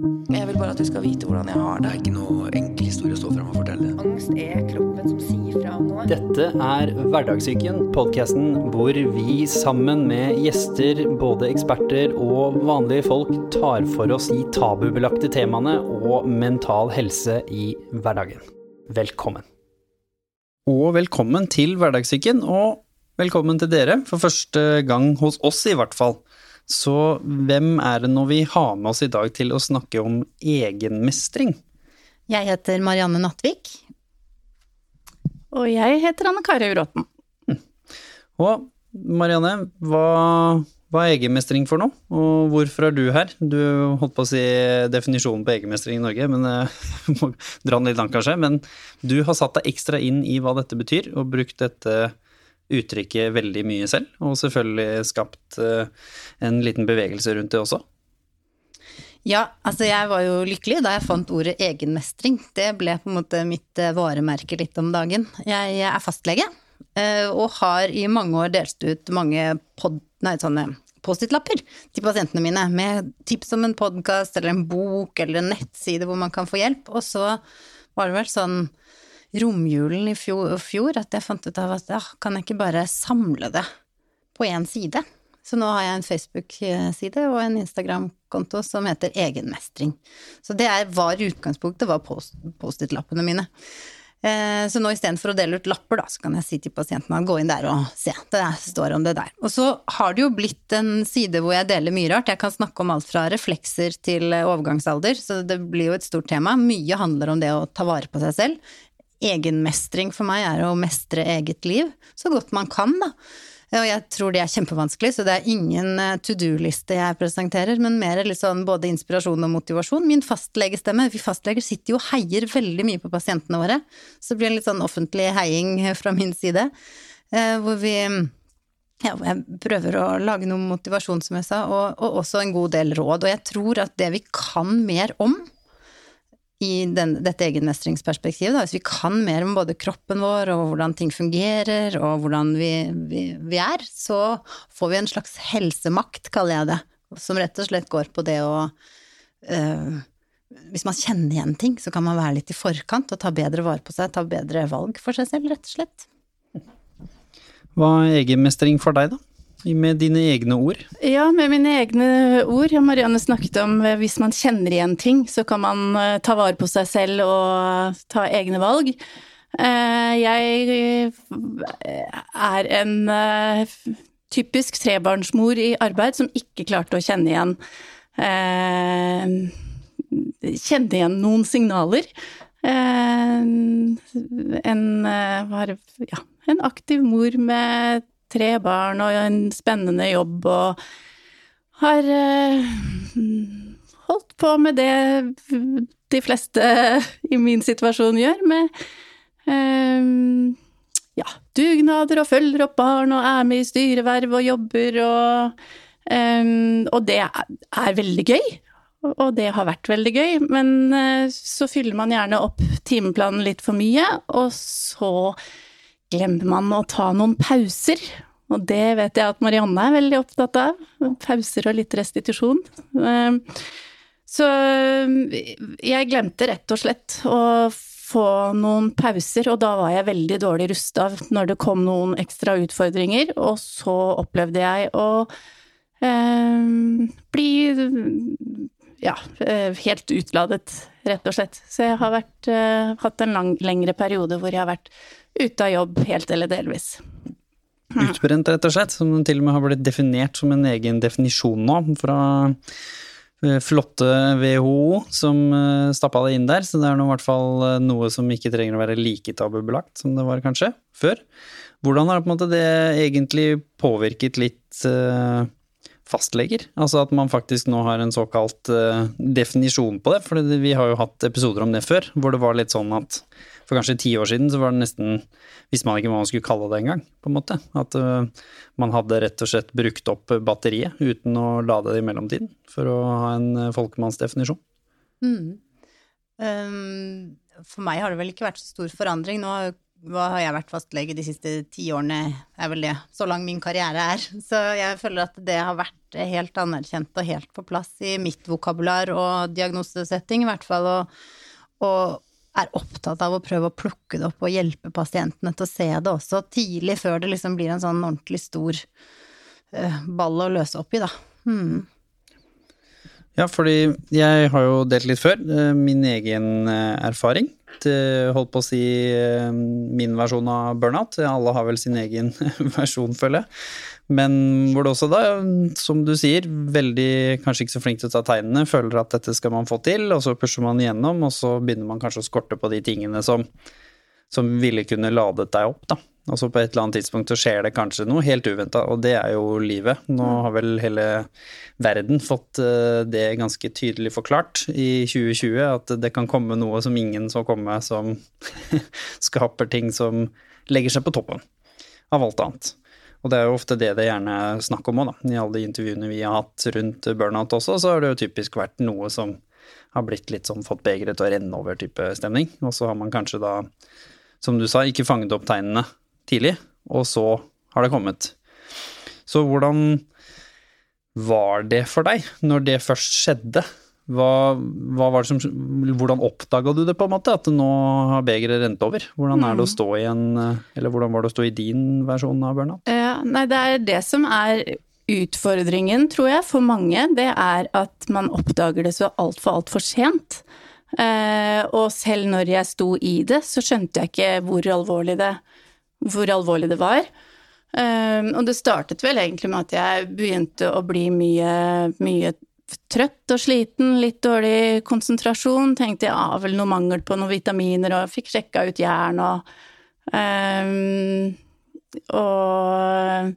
Jeg vil bare at du skal vite hvordan jeg har Det det. er ikke noe enkel historie å stå fram og fortelle. Angst er kroppen som sier fra om noe. Dette er Hverdagssyken, podkasten hvor vi sammen med gjester, både eksperter og vanlige folk, tar for oss de tabubelagte temaene og mental helse i hverdagen. Velkommen. Og velkommen til Hverdagssyken, og velkommen til dere, for første gang hos oss i hvert fall. Så hvem er det nå vi har med oss i dag til å snakke om egenmestring? Jeg heter Marianne Nattvik. Og jeg heter Anne Kari Bråten. Og Marianne, hva, hva er egenmestring for noe, og hvorfor er du her? Du holdt på å si definisjonen på egenmestring i Norge, men eh, må dra den litt langt kanskje. Men du har satt deg ekstra inn i hva dette betyr, og brukt dette uttrykket veldig mye selv, og selvfølgelig skapt eh, en liten bevegelse rundt det også. Ja, altså jeg var jo lykkelig da jeg fant ordet egenmestring. Det ble på en måte mitt eh, varemerke litt om dagen. Jeg er fastlege, eh, og har i mange år delt ut mange pod, Post-It-lapper til pasientene mine med tips om en podkast eller en bok eller en nettside hvor man kan få hjelp. Og så var det vel sånn romjulen i fjor, fjor at jeg fant ut av at ja, kan jeg ikke bare samle det på én side? Så nå har jeg en Facebook-side og en Instagram-konto som heter Egenmestring. Så det var utgangspunktet var post- Post-It-lappene mine. Eh, så nå istedenfor å dele ut lapper, da, så kan jeg si til pasientene gå inn der og se. Det står om det der. Og så har det jo blitt en side hvor jeg deler mye rart. Jeg kan snakke om alt fra reflekser til overgangsalder, så det blir jo et stort tema. Mye handler om det å ta vare på seg selv. Egenmestring for meg er å mestre eget liv så godt man kan, da. Og jeg tror det er kjempevanskelig, så det er ingen eh, to do-liste jeg presenterer, men mer litt sånn både inspirasjon og motivasjon. Min fastlegestemme, vi fastleger sitter jo og heier veldig mye på pasientene våre, så det blir en litt sånn offentlig heiing fra min side, eh, hvor vi ja, jeg prøver å lage noe motivasjon, som jeg sa, og, og også en god del råd. Og jeg tror at det vi kan mer om, i den, dette egenmestringsperspektivet, da, hvis vi kan mer om både kroppen vår og hvordan ting fungerer og hvordan vi, vi, vi er, så får vi en slags helsemakt, kaller jeg det, som rett og slett går på det å øh, Hvis man kjenner igjen ting, så kan man være litt i forkant og ta bedre vare på seg, ta bedre valg for seg selv, rett og slett. Hva er egenmestring for deg, da? Med dine egne ord? Ja, med mine egne ord. Marianne snakket om eh, hvis man kjenner igjen ting, så kan man eh, ta vare på seg selv og ta egne valg. Eh, Jeg er en eh, typisk trebarnsmor i arbeid som ikke klarte å kjenne igjen eh, Kjenne igjen noen signaler. Eh, En eh, ja, en aktiv mor med tre barn og en spennende jobb og har eh, holdt på med det de fleste i min situasjon gjør, med eh, ja, dugnader og følger opp barn og er med i styreverv og jobber og eh, Og det er, veldig gøy. Og det har vært veldig gøy, men så fyller man gjerne opp timeplanen litt for mye, og så glemmer man å ta noen pauser. Og det vet jeg at Marianne er veldig opptatt av. Pauser og litt restitusjon. Eh, Så jeg glemte rett og slett å få noen pauser, og da var jeg veldig dårlig rusta når det kom noen ekstra utfordringer, og så opplevde jeg å eh, bli ja, eh, helt utladet, rett og slett. Så jeg har vært, eh, hatt en lang, lengre periode hvor jeg har vært ute av jobb helt eller delvis. Utbrent, rett og slett, som til og med har blitt definert som en egen definisjon nå, fra eh, flotte WHO som eh, stappa det inn der, så det er nå i hvert fall eh, noe som ikke trenger å være like tabubelagt som det var kanskje før. Hvordan har på en måte det egentlig påvirket litt fastleger? Altså at man faktisk nå har en såkalt definisjon på det, for vi har jo hatt episoder om det før, hvor det var litt sånn at for kanskje ti år siden så var det nesten Visste man ikke hva man skulle kalle det engang, på en måte. At uh, man hadde rett og slett brukt opp batteriet uten å lade det i mellomtiden, for å ha en øh, folkemannsdefinisjon. Mm. Um, for meg har det vel ikke vært så stor forandring. Nå hva har jeg vært fastlege de siste ti årene, er vel det. Så lang min karriere er. Så jeg føler at det har vært helt anerkjent og helt på plass i mitt vokabular og diagnosesetting, i hvert fall. Og, og er opptatt av å prøve å plukke det opp og hjelpe pasientene til å se det også tidlig, før det liksom blir en sånn ordentlig stor uh, ball å løse opp i, da. Hmm. Ja, fordi jeg har jo delt litt før eh, min egen eh, erfaring. Holdt på å si min versjon av burnout. Alle har vel sin egen versjon, føler jeg. Men hvor det også da, som du sier, veldig kanskje ikke så flink til å ta tegnene, føler at dette skal man få til, og så pusher man igjennom, og så begynner man kanskje å skorte på de tingene som, som ville kunne ladet deg opp, da. Og så på et eller annet tidspunkt så skjer det kanskje noe helt uventa, og det er jo livet. Nå har vel hele verden fått eh, det ganske tydelig forklart i 2020, at det kan komme noe som ingen så komme, som skaper ting som legger seg på toppen av alt annet. Og det er jo ofte det det gjerne er snakk om òg, da. I alle de intervjuene vi har hatt rundt burnout også, så har det jo typisk vært noe som har blitt litt sånn fått begeret til å renne over-type stemning. Og så har man kanskje da, som du sa, ikke fanget opp tegnene tidlig, og så har det kommet. Så hvordan var det for deg når det først skjedde? Hva, hva var det som, hvordan oppdaga du det, på en måte, at nå har begeret rent over? Hvordan er det å mm. stå i en Eller hvordan var det å stå i din versjon av burnout? Ja, nei, det er det som er utfordringen, tror jeg, for mange. Det er at man oppdager det så altfor, altfor sent. Eh, og selv når jeg sto i det, så skjønte jeg ikke hvor alvorlig det hvor alvorlig det var. Um, og det startet vel egentlig med at jeg begynte å bli mye, mye trøtt og sliten, litt dårlig konsentrasjon. Tenkte jeg har vel noe mangel på noen vitaminer, og fikk sjekka ut jern og um, Og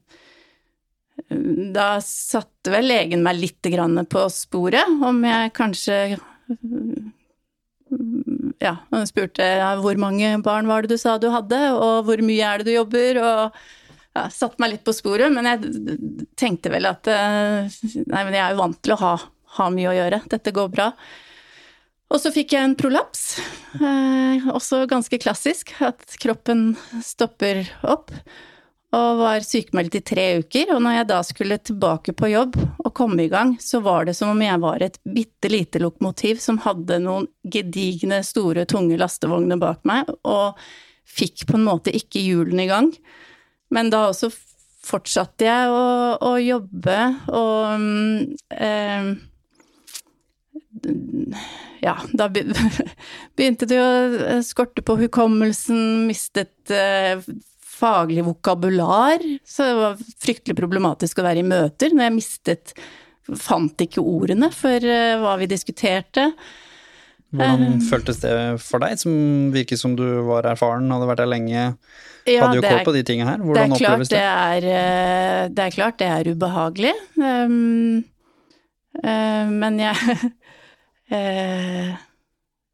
da satte vel legen meg litt på sporet, om jeg kanskje ja, han spurte hvor mange barn var det du sa du hadde, og hvor mye er det du jobber, og ja, satt meg litt på sporet, men jeg tenkte vel at eh, nei, men jeg er jo vant til å ha, ha mye å gjøre, dette går bra. Og så fikk jeg en prolaps, eh, også ganske klassisk, at kroppen stopper opp og var sykemeldt i tre uker. Og når jeg da skulle tilbake på jobb og komme i gang, så var det som om jeg var et bitte lite lokomotiv som hadde noen gedigne, store, tunge lastevogner bak meg, og fikk på en måte ikke hjulene i gang. Men da også fortsatte jeg å, å jobbe og eh, ja, da begynte det å skorte på hukommelsen, mistet eh, faglig vokabular, så det var fryktelig problematisk å være i møter når jeg mistet Fant ikke ordene for uh, hva vi diskuterte. Hvordan uh, føltes det for deg, som virker som du var erfaren, hadde vært der lenge, ja, hadde jo kål på de tingene her? Hvordan det oppleves det? Er, uh, det er klart det er ubehagelig, um, men jeg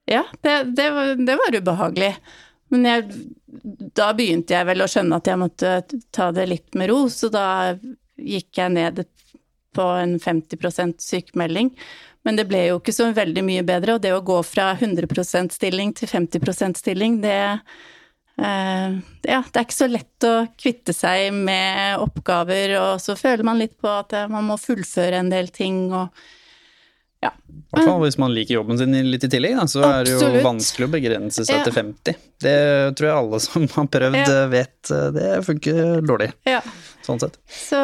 Ja, det, det, var, det var ubehagelig. Men jeg, da begynte jeg vel å skjønne at jeg måtte ta det litt med ro, så da gikk jeg ned på en 50% sykemelding. Men det ble jo ikke så veldig mye bedre, og det å gå fra 100% stilling til 50% stilling, det eh, ja, det er ikke så lett å kvitte seg med oppgaver, og så føler man litt på at man må fullføre en del ting og ja. I hvert fall hvis man liker jobben sin litt i tillegg, da, så Absolutt. er det jo vanskelig å begrense seg ja. til 50. Det tror jeg alle som har prøvd ja. vet, eh, det funker dårlig. Ja. Sånn sett. Så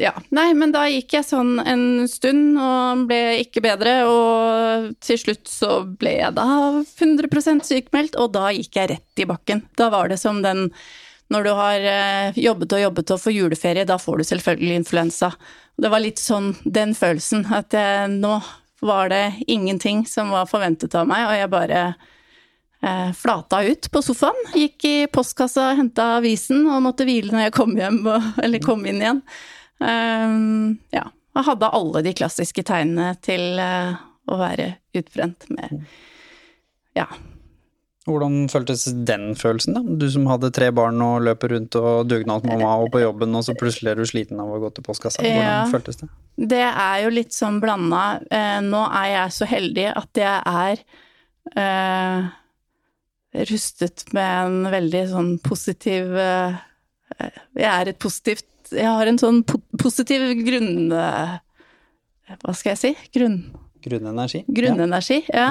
ja. Nei, men da gikk jeg sånn en stund og ble ikke bedre, og til slutt så ble jeg da 100% sykemeldt, og da gikk jeg rett i bakken. Da var det som den når du har eh, jobbet og jobbet og får juleferie, da får du selvfølgelig influensa. Det var litt sånn den følelsen, at jeg, nå var det ingenting som var forventet av meg, og jeg bare eh, flata ut på sofaen. Gikk i postkassa, henta avisen og måtte hvile når jeg kom hjem, og, eller kom inn igjen. Um, ja. Jeg hadde alle de klassiske tegnene til uh, å være utbrent med ja, hvordan føltes den følelsen, da? Du som hadde tre barn og løper rundt og dugnadsmamma og på jobben, og så plutselig er du sliten av å gå til postkassa. Hvordan ja, føltes det? Det er jo litt sånn blanda. Eh, nå er jeg så heldig at jeg er eh, rustet med en veldig sånn positiv eh, Jeg er et positivt Jeg har en sånn po positiv grunn... eh, Hva skal jeg si? Grunn... Grunnenergi. Grunnenergi, ja.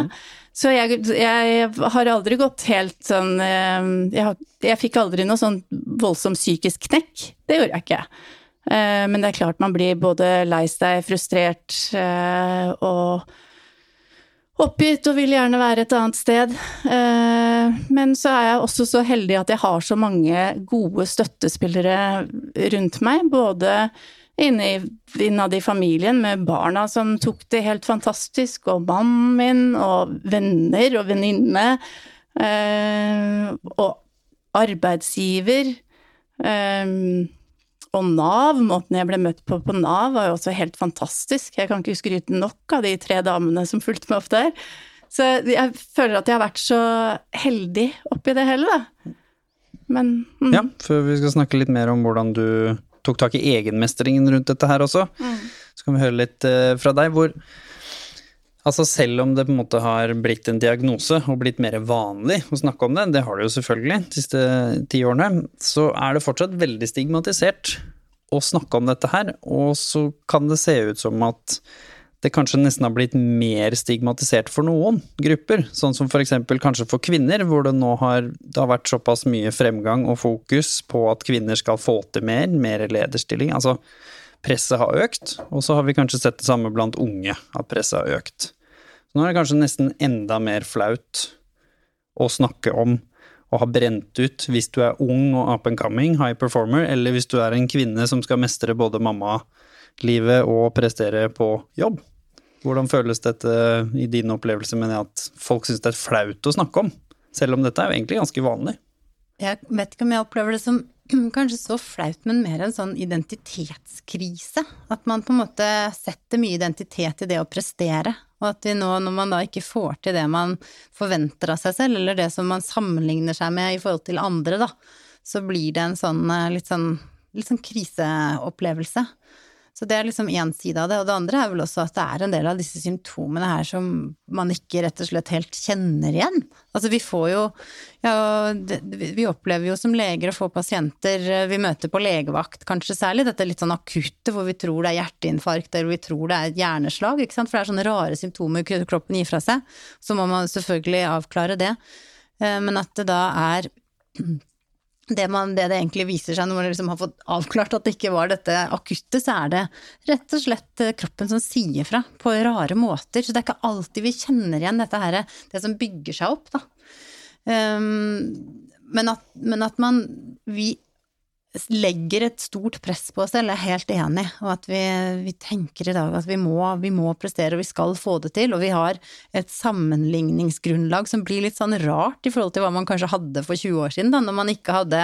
Så jeg, jeg har aldri gått helt sånn eh, jeg, jeg fikk aldri noe sånn voldsom psykisk knekk. Det gjorde jeg ikke. Eh, Men det er klart man blir både lei seg, frustrert eh, og oppgitt og vil gjerne være et annet sted. Men så er jeg også så heldig at jeg har så mange gode støttespillere rundt meg. Både innad i familien med barna som tok det helt fantastisk, og mannen min, og venner og venninne. eh, Og arbeidsgiver. eh, Og Nav, måten jeg ble møtt på på Nav, var jo også helt fantastisk. Jeg kan ikke skryte nok av de tre damene som fulgte meg opp der. Så jeg føler at jeg har vært så heldig oppi det hele, da. Men mm. Ja, før vi skal snakke litt mer om hvordan du tok tak i egenmestringen rundt dette her også, så kan vi høre litt eh, fra deg. Hvor Altså selv om det på en måte har blitt en diagnose og blitt mer vanlig å snakke om det, det har det jo selvfølgelig de siste ti årene, så er det fortsatt veldig stigmatisert å snakke om dette her. Og så kan det se ut som at det kanskje nesten har blitt mer stigmatisert for noen grupper. Sånn som for eksempel kanskje for kvinner, hvor det nå har, det har vært såpass mye fremgang og fokus på at kvinner skal få til mer, mer lederstilling. Altså presset har økt, og så har vi kanskje sett det samme blant unge, at presset har økt. Nå er det kanskje nesten enda mer flaut å snakke om og ha brent ut hvis du er ung og up and coming, high performer, eller hvis du er en kvinne som skal mestre både mammalivet og prestere på jobb. Hvordan føles dette i din opplevelse, mener jeg, at folk syns det er flaut å snakke om? Selv om dette er jo egentlig ganske vanlig. Jeg vet ikke om jeg opplever det som kanskje så flaut, men mer en sånn identitetskrise. At man på en måte setter mye identitet i det å prestere. Og at nå, når man da ikke får til det man forventer av seg selv, eller det som man sammenligner seg med i forhold til andre, da, så blir det en sånn eh, litt sånn, litt sånn kriseopplevelse. Så det er liksom én side av det. Og det andre er vel også at det er en del av disse symptomene her som man ikke rett og slett helt kjenner igjen. Altså vi får jo ja, vi opplever jo som leger å få pasienter eh, vi møter på legevakt, kanskje særlig dette litt sånn akutte hvor vi tror det er hjerteinfarkt eller vi tror det er hjerneslag, ikke sant. For det er sånne rare symptomer kroppen gir fra seg. Så må man selvfølgelig avklare det. Eh, Men at det da er det, man, det det egentlig viser seg når man liksom har fått avklart at det ikke var dette akutte, så er det rett og slett eh, kroppen som sier fra på rare måter. Så det er ikke alltid vi kjenner igjen dette her, det som bygger seg opp, da. Um, men, at, men at man Vi legger et stort press på oss selv, er helt enig, og at vi, vi tenker i dag at vi må, vi må prestere og vi skal få det til, og vi har et sammenligningsgrunnlag som blir litt sånn rart i forhold til hva man kanskje hadde for 20 år siden, da, når man ikke hadde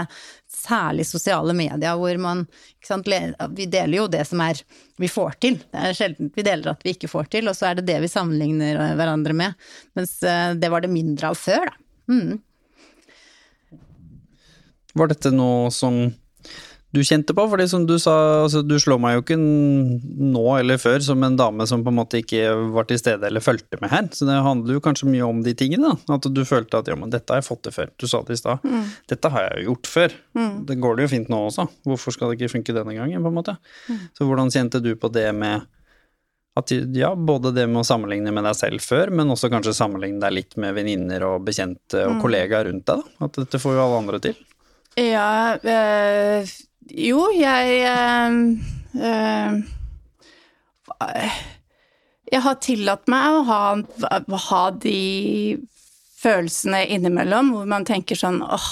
særlig sosiale medier hvor man sant, Vi deler jo det som er vi får til, det er sjelden vi deler at vi ikke får til, og så er det det vi sammenligner hverandre med, mens eh, det var det mindre av før, da. Mm. Var dette noe som du kjente på? Fordi som du sa, altså, du slår meg jo ikke nå eller før som en dame som på en måte ikke var til stede eller fulgte med her. Så det handler jo kanskje mye om de tingene. da. At du følte at ja, men dette har jeg fått til før. Du sa det i stad. Mm. Dette har jeg jo gjort før. Det går det jo fint nå også. Hvorfor skal det ikke funke denne gangen, på en måte? Mm. Så hvordan kjente du på det med at ja, både det med å sammenligne med deg selv før, men også kanskje sammenligne deg litt med venninner og bekjente og Mm. kollegaer rundt deg, da? At dette får jo alle andre til. Ja, eh, jo, jeg øh, øh, Jeg har tillatt meg å ha, ha de følelsene innimellom hvor man tenker sånn åh,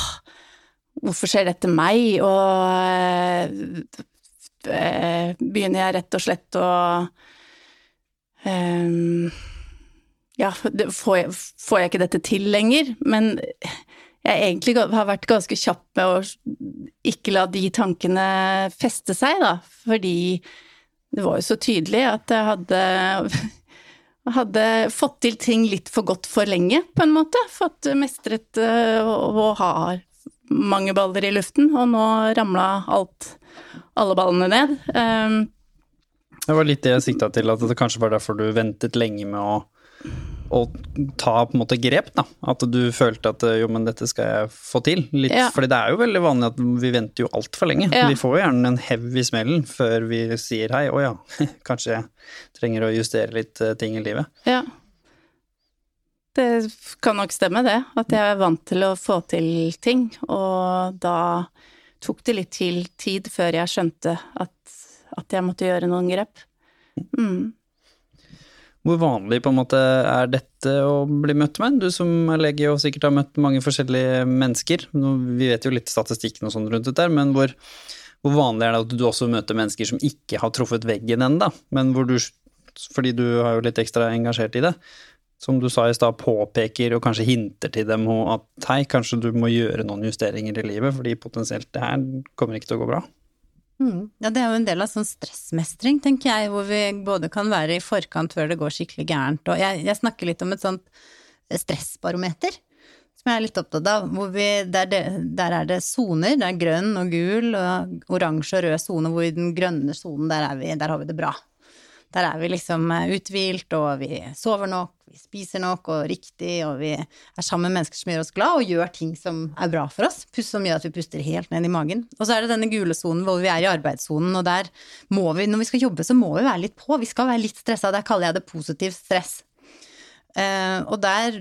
hvorfor skjer dette meg? Og øh, begynner jeg rett og slett å ja, får jeg, får jeg ikke dette til lenger? Men jeg egentlig har vært ganske kjapp med å ikke la de tankene feste seg, da. Fordi det var jo så tydelig at jeg hadde hadde fått til ting litt for godt for lenge, på en måte. Fått mestret eh, å ha mange baller i luften, og nå ramla alt, alle ballene ned. Um, Det var litt det jeg sikta til, at det kanskje var derfor du ventet lenge med å å ta på en måte grep, da. At du følte at jo, men dette skal jeg få til. Litt, Ja. Fordi det er jo veldig vanlig at vi venter jo altfor lenge. Ja. Vi får jo gjerne en hev i smellen før vi sier hei, å ja, kanskje jeg trenger å justere litt eh, ting i livet. Ja. Det kan nok stemme, det. At jeg er vant til å få til ting. Og da tok det litt til tid før jeg skjønte at, at jeg måtte gjøre noen grep. Mm. Hvor vanlig på en måte er dette å bli møtt med? Du som er lege og sikkert har møtt mange forskjellige mennesker. Vi vet jo litt statistikken og sånn rundt dette, der, men hvor, hvor vanlig er det at du også møter mennesker som ikke har truffet veggen ennå, men hvor du, fordi du er jo litt ekstra engasjert i det, som du sa i stad, påpeker og kanskje hinter til dem at hei, kanskje du må gjøre noen justeringer i livet, fordi potensielt det her kommer ikke til å gå bra. Mm. Ja, det er jo en del av sånn stressmestring, tenker jeg, hvor vi både kan være i forkant før det går skikkelig gærent, og jeg, jeg snakker litt om et sånt stressbarometer, som jeg er litt opptatt av, hvor vi, der, det, der er det soner, det er grønn og gul og oransje og rød sone, hvor i den grønne sonen, der, er der har vi det bra. Der er vi liksom uthvilt, og vi sover nok, vi spiser nok og riktig, og vi er sammen med mennesker som gjør oss glad, og gjør ting som er bra for oss, pust som gjør at vi puster helt ned i magen. Og så er det denne gule sonen hvor vi er i arbeidssonen, og der må vi, når vi skal jobbe, så må vi være litt på. Vi skal være litt stressa, der kaller jeg det positiv stress. Uh, og der,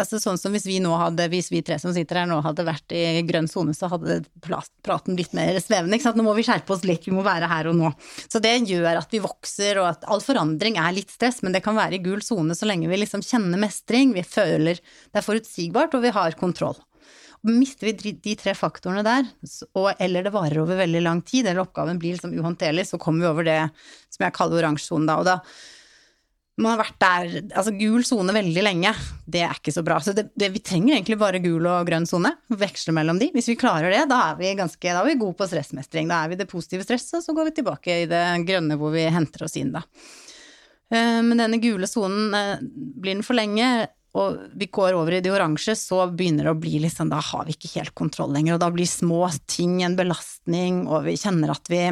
altså sånn som hvis vi nå hadde, hvis vi tre som sitter her nå hadde vært i grønn sone, så hadde praten blitt mer svevende. Ikke sant? Nå må vi skjerpe oss litt, vi må være her og nå. Så det gjør at vi vokser, og at all forandring er litt stress, men det kan være i gul sone så lenge vi liksom kjenner mestring, vi føler det er forutsigbart, og vi har kontroll. Og mister vi de tre faktorene der, og, eller det varer over veldig lang tid, eller oppgaven blir liksom uhåndterlig, så kommer vi over det som jeg kaller oransje sone da. Og da man har vært der, altså gul sone veldig lenge, det er ikke så bra. Så det, det, vi trenger egentlig bare gul og grønn sone, veksle mellom de. Hvis vi klarer det, da er vi ganske, da er vi gode på stressmestring. Da er vi det positive stresset, og så går vi tilbake i det grønne hvor vi henter oss inn, da. Men denne gule sonen, blir den for lenge, og vi går over i det oransje, så begynner det å bli litt sånn, da har vi ikke helt kontroll lenger, og da blir små ting en belastning, og vi kjenner at vi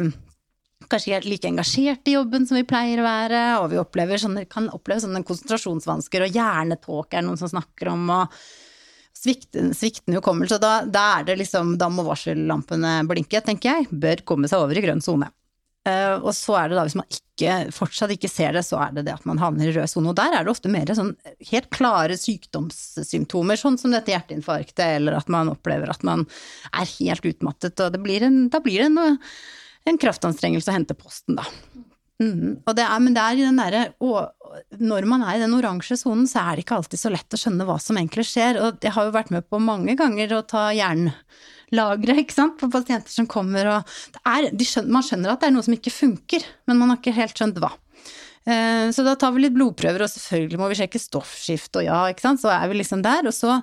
kanskje ikke like engasjert i jobben som vi pleier å være, og vi sånne, kan oppleve sånne konsentrasjonsvansker, og hjernetåke er noen som snakker om, og sviktende, sviktende hukommelse. Da, da er det liksom, da må varsellampene blinke, tenker jeg. Bør komme seg over i grønn sone. Uh, og så er det da, hvis man ikke, fortsatt ikke ser det, så er det det at man havner i rød sone. Og der er det ofte mer sånn helt klare sykdomssymptomer, sånn som dette hjerteinfarktet, eller at man opplever at man er helt utmattet, og blir en, da blir det en en kraftanstrengelse å hente posten, da. Mm. Det er, men det er i den derre Når man er i den oransje sonen, så er det ikke alltid så lett å skjønne hva som egentlig skjer. Og jeg har jo vært med på mange ganger å ta jernlagre, ikke sant, på pasienter som kommer og er, skjønner, Man skjønner at det er noe som ikke funker, men man har ikke helt skjønt hva. Så da tar vi litt blodprøver, og selvfølgelig må vi sjekke stoffskift, og ja, ikke sant, så er vi liksom der. Og så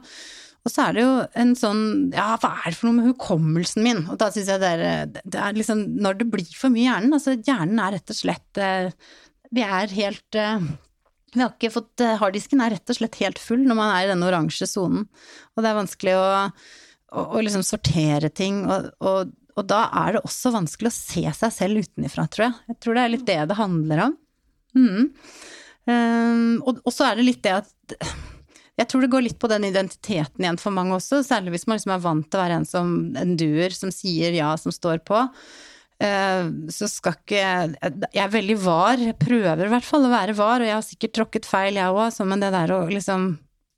og så er det jo en sånn Ja, hva er det for noe med hukommelsen min? Og da syns jeg det er, det er liksom Når det blir for mye i hjernen Altså, hjernen er rett og slett Vi er helt Vi har ikke fått Harddisken er rett og slett helt full når man er i denne oransje sonen. Og det er vanskelig å, å, å liksom sortere ting. Og, og, og, da er det også vanskelig å se seg selv utenifra, tror jeg. Jeg tror det er litt det det handler om. Mm. Um, og, og så er det litt det at jeg tror det går litt på den identiteten igjen for mange også, særlig hvis man liksom er vant til å være en som en duer, som sier ja, som står på. Så skal ikke Jeg er veldig var, prøver i hvert fall å være var, og jeg har sikkert tråkket feil, jeg òg, men det der å liksom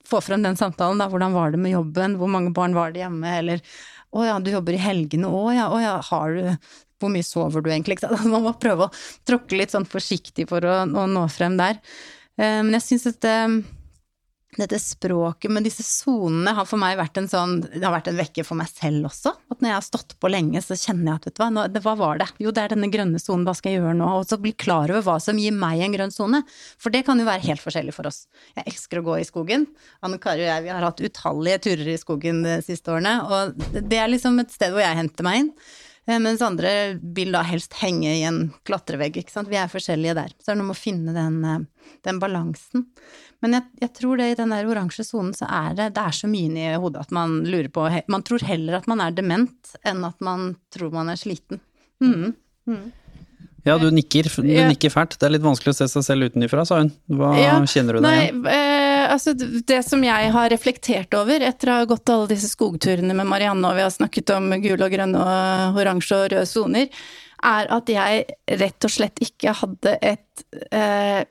få frem den samtalen, da, hvordan var det med jobben, hvor mange barn var det hjemme, eller å ja, du jobber i helgene, òg, ja, å ja, har du hvor mye sover du egentlig? Man må prøve å tråkke litt sånn forsiktig for å, å nå frem der. Men jeg syns at dette språket med disse sonene har for meg vært en sånn Det har vært en vekker for meg selv også. At når jeg har stått på lenge, så kjenner jeg at vet du hva, nå, det, hva var det? Jo, det er denne grønne sonen, hva skal jeg gjøre nå? Og så bli klar over hva som gir meg en grønn sone. For det kan jo være helt forskjellig for oss. Jeg elsker å gå i skogen. Anne Kari og jeg vi har hatt utallige turer i skogen de siste årene, og det er liksom et sted hvor jeg henter meg inn. Mens andre vil da helst henge i en klatrevegg, ikke sant. Vi er forskjellige der. Så det er noe med å finne den, den balansen. Men jeg, jeg, tror det i den der oransje sonen så er det, det er så mye inni hodet at man lurer på Man tror heller at man er dement enn at man tror man er sliten. Mm. Mm. Ja, du nikker, du nikker fælt. Det er litt vanskelig å se seg selv utenifra, sa hun. Hva ja, kjenner du deg igjen? Nei, altså, det som jeg har reflektert over etter å ha gått alle disse skogturene med Marianne, og vi har snakket om gule og grønne og oransje og røde soner, er at jeg rett og slett ikke hadde et eh,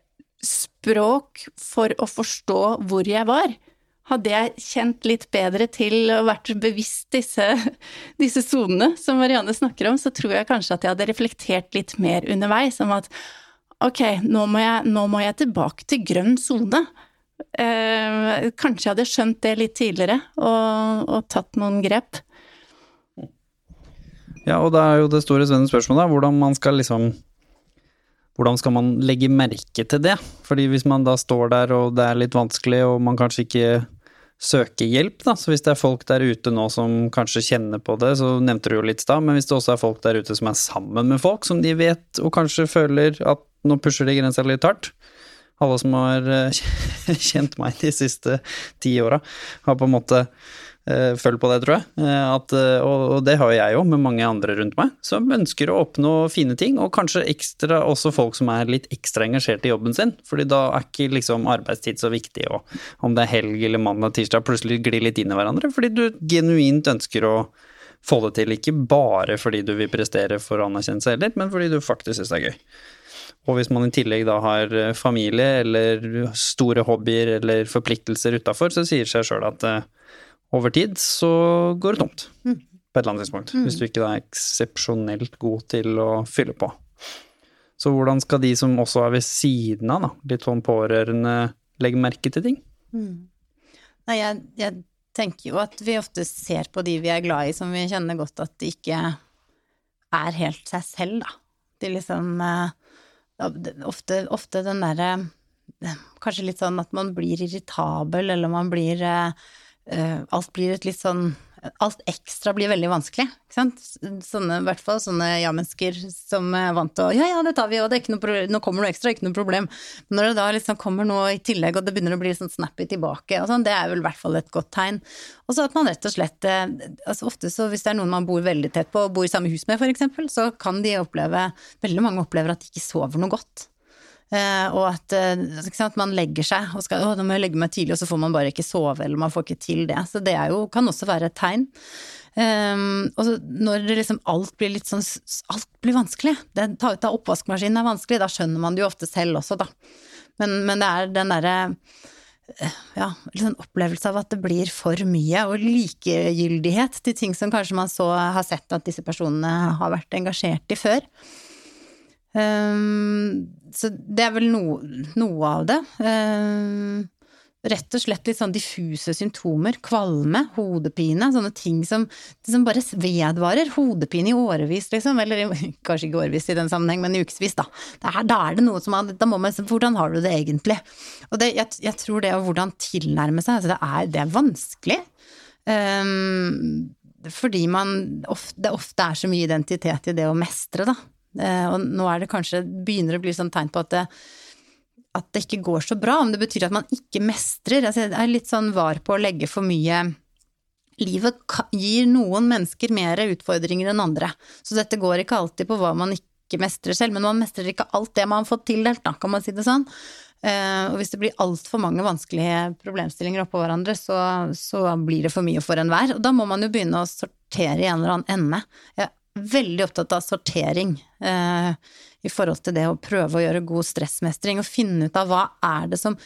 språk for å forstå hvor jeg var. Hadde jeg kjent litt bedre til og vært bevisst disse, disse sonene som Marianne snakker om, så tror jeg kanskje at jeg hadde reflektert litt mer underveis om at ok, nå må jeg, nå må jeg tilbake til grønn sone. Eh, kanskje jeg hadde skjønt det litt tidligere og, og tatt noen grep. Ja, og det er jo det store spennende spørsmålet hvordan man skal liksom hvordan skal man legge merke til det? Fordi hvis man da står der og det er litt vanskelig og man kanskje ikke søker hjelp, da, så hvis det er folk der ute nå som kanskje kjenner på det, så nevnte du jo litt stad, men hvis det også er folk der ute som er sammen med folk som de vet og kanskje føler at nå pusher de grensa litt hardt, alle som har eh, kjent meg de siste ti åra, har på en måte følg på det, tror jeg. Eh, at, eh, og, det har jeg jo med mange andre rundt meg, som ønsker å oppnå fine ting. Og kanskje ekstra også folk som er litt ekstra engasjert i jobben sin. fordi da er ikke liksom arbeidstid så viktig, og om det er helg eller mandag, tirsdag, plutselig glir litt inn i hverandre. Fordi du genuint ønsker å få det til, ikke bare fordi du vil prestere for anerkjennelse heller, men fordi du faktisk syns det er gøy. Og hvis man i tillegg da har familie eller store hobbyer eller forpliktelser utafor, så sier seg sjøl at over tid så går det tomt mm. på et eller annet tidspunkt. Mm. Hvis du ikke er eksepsjonelt god til å fylle på. Så hvordan skal de som også er ved siden av, da, litt sånn pårørende, legge merke til ting? Mm. Nei, jeg, jeg, tenker jo at vi ofte ser på de vi er glad i, som vi kjenner godt at de ikke er helt seg selv, da. De liksom eh, Ofte, ofte den derre Kanskje litt sånn at man blir irritabel, eller man blir eh, Eh, alt blir et litt sånn Alt ekstra blir veldig vanskelig, ikke sant. Sånne, i hvert fall sånne ja-mennesker som er vant til å ja, ja, det tar vi, og det er ikke noe problem, nå kommer noe ekstra, ikke noe problem. Men når det da liksom kommer noe i tillegg, og det begynner å bli sånn snappy tilbake, og sånn, det er vel i hvert fall et godt tegn. Og så at man rett og slett eh, altså Ofte så hvis det er noen man bor veldig tett på, og bor i samme hus med, for eksempel, så kan de oppleve Veldig mange opplever at de ikke sover noe godt. Uh, og at uh, sant, man legger seg og skal 'Å, nå må jeg legge meg tidlig', og så får man bare ikke sove, eller man får ikke til det. Så det jo, kan også være et tegn. Um, og når liksom alt blir litt sånn Alt blir vanskelig. Det, ta ut av oppvaskmaskinen er vanskelig, da skjønner man det jo ofte selv også, da. Men, men det er den derre ja, liksom opplevelse av at det blir for mye, og likegyldighet til ting som kanskje man så har sett at disse personene har vært engasjert i før. Um, så det er vel no, noe av det. Um, rett og slett litt sånn diffuse symptomer. Kvalme, hodepine, sånne ting som, som bare vedvarer. Hodepine i årevis, liksom. Eller kanskje ikke årevis i den sammenheng, men i ukevis, da. Er, da er det noe som man, da må man Hvordan har du det egentlig? Og det, jeg, jeg, tror det å hvordan tilnærme seg, altså det er, det er vanskelig. Um, fordi man ofte, det ofte er så mye identitet i det å mestre, da. Eh, og nå er det kanskje begynner å bli sånn tegn på at det, at det ikke går så bra, om det betyr at man ikke mestrer. Altså, jeg er litt sånn var på å legge for mye Livet gir noen mennesker mer utfordringer enn andre, så dette går ikke alltid på hva man ikke mestrer selv, men man mestrer ikke alt det man har fått tildelt, da, kan man si det sånn. Uh, og hvis det blir altfor mange vanskelige problemstillinger oppå hverandre, så, så, blir det for mye for enhver. Og da må man jo begynne å sortere i en eller annen ende. Jeg veldig opptatt av sortering eh, i forhold til det å prøve å gjøre god stressmestring og finne ut av hva er det som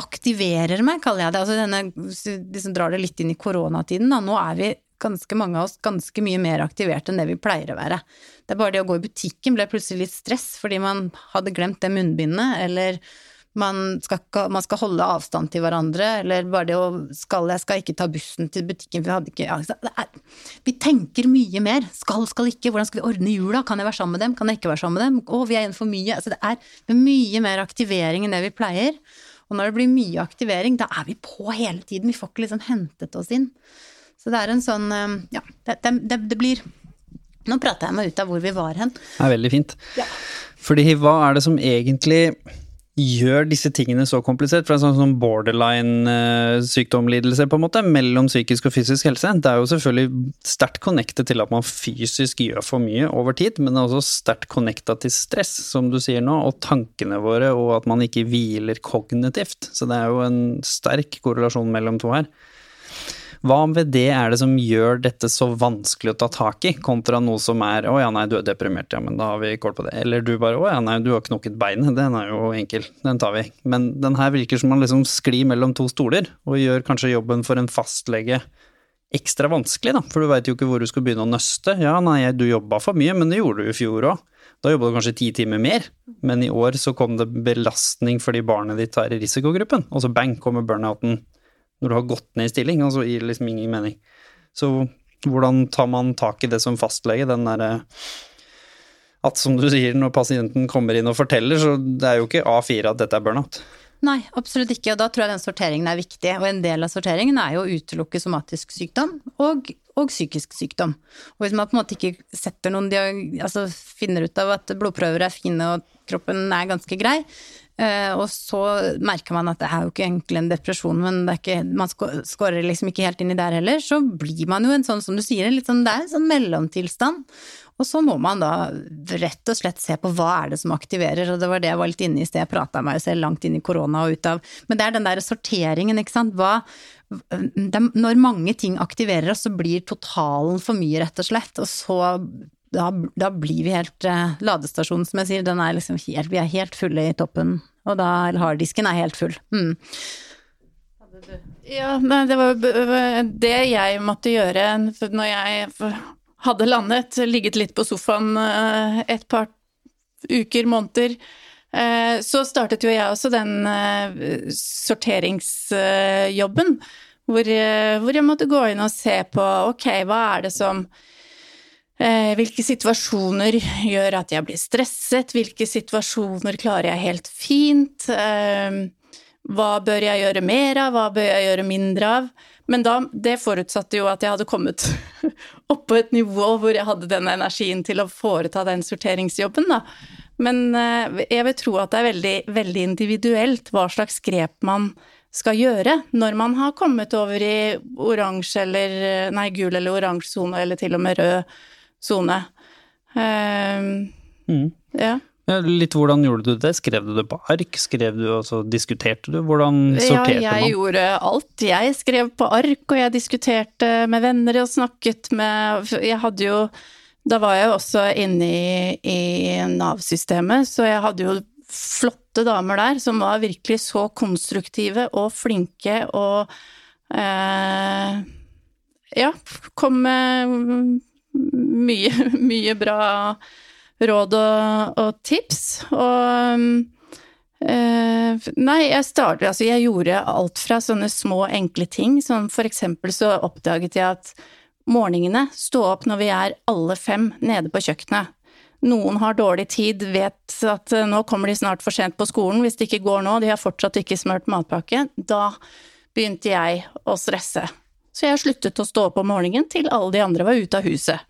aktiverer meg, kaller jeg det. Altså denne, de som drar det litt inn i koronatiden, da. Nå er vi ganske mange av oss ganske mye mer aktiverte enn det vi pleier å være. Det er bare det å gå i butikken ble plutselig litt stress fordi man hadde glemt det munnbindet, eller man skal, man skal, holde avstand til hverandre, eller bare det å skal Jeg skal ikke ta bussen til butikken, for jeg hadde ikke er, Vi tenker mye mer. Skal, skal ikke. Hvordan skal vi ordne jula? Kan jeg være sammen med dem? Kan jeg ikke være sammen med dem? Å, vi er igjen for mye. Altså, det er mye mer aktivering enn det vi pleier. Og når det blir mye aktivering, da er vi på hele tiden. Vi får ikke liksom hentet oss inn. Så det er en sånn eh, Ja, det, det, det blir Nå prater jeg meg ut av hvor vi var hen. Det er veldig fint. Ja. Fordi hva er det som egentlig gjør disse tingene så komplisert? For er sånn borderline-sykdomlidelse, på en måte, mellom psykisk og fysisk helse. Det er jo selvfølgelig sterkt connected til at man fysisk gjør for mye over tid, men det er også sterkt connecta til stress, som du sier nå, og tankene våre, og at man ikke hviler kognitivt. Så det er jo en sterk korrelasjon mellom to her. Hva ved det er det som gjør dette så vanskelig å ta tak i, kontra noe som er 'å ja, nei, du er deprimert, ja, men da har vi kål på det', eller du bare 'å ja, nei, du har knokket beinet', den er jo enkel, den tar vi. Men den her virker som man liksom sklir mellom to stoler, og gjør kanskje jobben for en fastlege ekstra vanskelig, da, for du veit jo ikke hvor du skal begynne å nøste. Ja, nei, du jobba for mye, men det gjorde du i fjor òg. Da jobba du kanskje ti timer mer, men i år så kom det belastning fordi barnet ditt er i risikogruppen, og så bang, kommer burnouten når du har gått ned i stilling, altså gir liksom ingen mening. Så hvordan tar man tak i det som fastlege, den derre at som du sier, når pasienten kommer inn og forteller, så det er jo ikke A4 at dette er burnout. Nei, absolutt ikke, og da tror jeg den sorteringen er viktig. Og en del av sorteringen er jo å utelukke somatisk sykdom og, og psykisk sykdom. Og hvis man på en måte ikke setter noen altså finner ut av at blodprøver er fine og kroppen er ganske grei, og så merker man at det er jo ikke egentlig en depresjon, men ikke, man skårer liksom ikke helt inn i der heller. Så blir man jo en sånn, som du sier, sånn, det er en sånn mellomtilstand. Og så må man da rett og slett se på hva er det som aktiverer, og det var det jeg var litt inne i sted, jeg prata meg selv langt inn i korona og ut av Men det er den der sorteringen, ikke sant. Hva, det, når mange ting aktiverer oss, så blir totalen for mye, rett og slett. Og så da, da, blir vi helt eh, Ladestasjonen, som jeg sier, den er liksom helt Vi er helt fulle i toppen, og da harddisken er helt full. Mm. Ja, nei, det var det jeg måtte gjøre når jeg hadde landet, ligget litt på sofaen uh, et par uker, måneder. Uh, så startet jo jeg også den sorteringsjobben, hvor, jeg måtte gå inn og se på ok, hva er det som Eh, hvilke situasjoner gjør at jeg blir stresset? Hvilke situasjoner klarer jeg helt fint? Eh, hva bør jeg gjøre mer av? Hva bør jeg gjøre mindre av? Men da, det forutsatte jo at jeg hadde kommet opp på et nivå hvor jeg hadde den energien til å foreta den sorteringsjobben, da. Men eh, jeg vil tro at det er veldig, veldig individuelt hva slags grep man skal gjøre når man har kommet over i oransje eller nei, gul eller oransje sone, eller til og med rød sone. Uh, mm. ja. Ja, litt hvordan gjorde du det? Skrev du det på ark? Skrev du, og så diskuterte du? Hvordan sorterte man? Ja, jeg man? gjorde alt. Jeg skrev på ark, og jeg diskuterte med venner og snakket med Jeg hadde jo Da var jeg jo også inne i, i Nav-systemet, så jeg hadde jo flotte damer der som var virkelig så konstruktive og flinke og eh, Ja, kom med mye, mye bra råd og, og tips. Og øh, Nei, jeg startet Altså, jeg gjorde alt fra sånne små, enkle ting, som for eksempel så oppdaget jeg at morgenene stå opp når vi er alle fem nede på kjøkkenet. Noen har dårlig tid, vet at eh, nå kommer de snart for sent på skolen, hvis det ikke går nå, de har fortsatt ikke smurt matpakke. Da begynte jeg å stresse. Så jeg sluttet å stå opp om morgenen til alle de andre var ute av huset.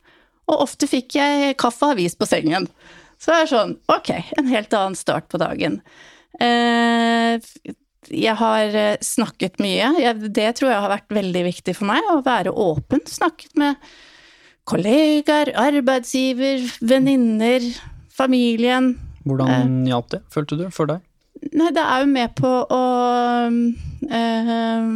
Og ofte fikk jeg kaffe og avis på sengen. Så det er sånn, ok, en helt annen start på dagen. Eh, jeg har eh, snakket mye. Det tror jeg har vært veldig viktig for meg, å være åpen. Snakket med kollegaer, arbeidsgiver, venninner, familien. Hvordan eh. hjalp det, følte du, for deg? Nei, det er jo med på å øh,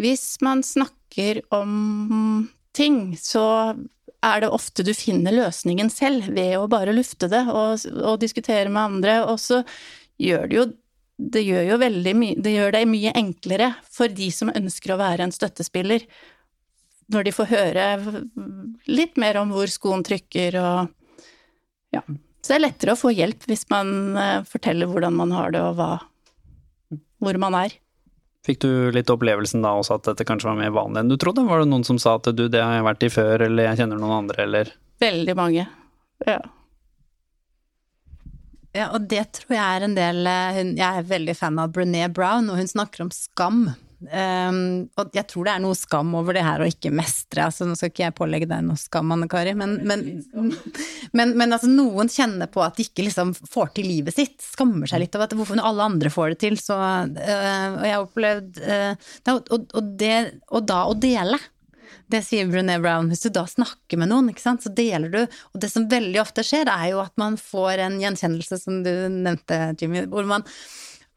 hvis man snakker om ting, så er det ofte du finner løsningen selv ved å bare lufte det og, og diskutere med andre, og så gjør det jo det gjør jo veldig mye Det gjør det mye enklere for de som ønsker å være en støttespiller, når de får høre litt mer om hvor skoen trykker og Ja. Så det er lettere å få hjelp hvis man eh, forteller hvordan man har det og hva Hvor man er. Fikk du litt opplevelsen da også at dette kanskje var mer vanlig enn du trodde? Var det noen som sa at du, det har jeg vært i før, eller jeg kjenner noen andre, eller? Veldig mange, ja. Ja, og det tror jeg er en del eh, hun, Jeg er veldig fan av Brené Brown, og hun snakker om skam. Um, og jeg tror det er noe skam over det her å ikke mestre. Altså, nå skal ikke jeg pålegge deg noe skam, Anne Kari, men, men, men, men altså, noen kjenner på at de ikke liksom får til livet sitt. Skammer seg litt over at hvorfor alle andre får det til. Så, uh, og jeg har opplevd uh, og, og, det, og da å dele. Det sier Brené Brown. Hvis du da snakker med noen, så deler du. Og det som veldig ofte skjer, er jo at man får en gjenkjennelse, som du nevnte, Jimmy, hvor man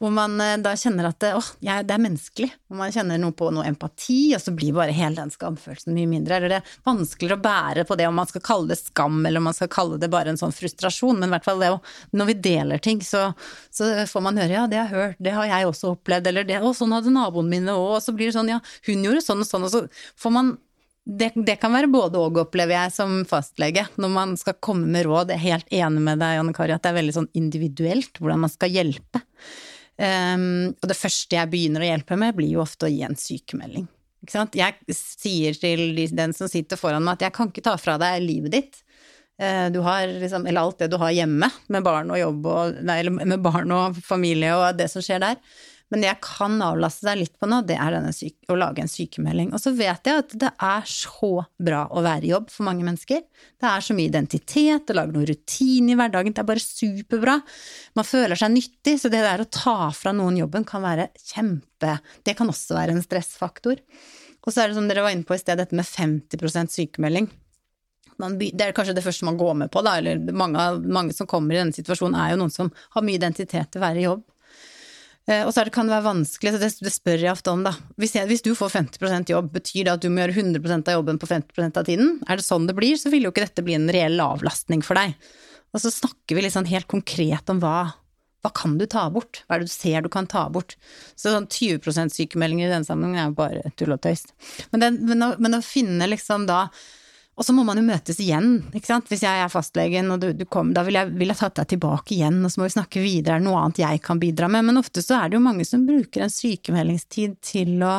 hvor man eh, da kjenner at det, åh, jeg, det er menneskelig. Hvor man kjenner noe på noe empati, og så blir bare hele den skamfølelsen mye mindre. Eller det er vanskeligere å bære på det om man skal kalle det skam, eller om man skal kalle det bare en sånn frustrasjon. Men i hvert fall det å Når vi deler ting, så, så får man høre ja, det har jeg hørt, det har jeg også opplevd, eller det, å, sånn hadde naboen min òg, og så blir det sånn ja, hun gjorde sånn og sånn, og så får man det, det, kan være både og, opplever jeg som fastlege, når man skal komme med råd. Jeg er helt enig med deg, Janne Kari, at det er veldig sånn individuelt hvordan man skal hjelpe. Um, og det første jeg begynner å hjelpe med, blir jo ofte å gi en sykemelding. Jeg sier til den som sitter foran meg at jeg kan ikke ta fra deg livet ditt. Du har liksom, eller alt det du har hjemme, med barn og jobb og Nei, med barn og familie og det som skjer der. Men det jeg kan avlaste deg litt på nå, det er å lage en sykemelding. Og så vet jeg at det er så bra å være i jobb for mange mennesker. Det er så mye identitet, det lager noe rutine i hverdagen, det er bare superbra. Man føler seg nyttig, så det der å ta fra noen jobben kan være kjempe Det kan også være en stressfaktor. Og så er det som dere var inne på i sted, dette med 50% sykemelding. det er kanskje det første man går med på, da, eller mange, mange som kommer i denne situasjonen, er jo noen som har mye identitet til å være i jobb. Eh, og så kan det være vanskelig, så det, det, spør jeg ofte om, da. Hvis, jeg, hvis, du får 50% jobb, betyr det at du må gjøre 100% av jobben på 50% av tiden? Er det sånn det blir, så vil jo ikke dette bli en reell avlastning for deg. Og så snakker vi litt sånn helt konkret om hva, hva kan du ta bort? Hva er det du ser du kan ta bort? Så sånn 20% sykemeldinger i denne sammenhengen er jo bare tull og tøys. Men, men, men å finne liksom da og så må man jo møtes igjen, ikke sant. Hvis jeg er fastlegen og du, du kom, da vil jeg, vil jeg tatt deg tilbake igjen, og så må vi snakke videre, er det noe annet jeg kan bidra med? Men ofte så er det jo mange som bruker en sykemeldingstid til å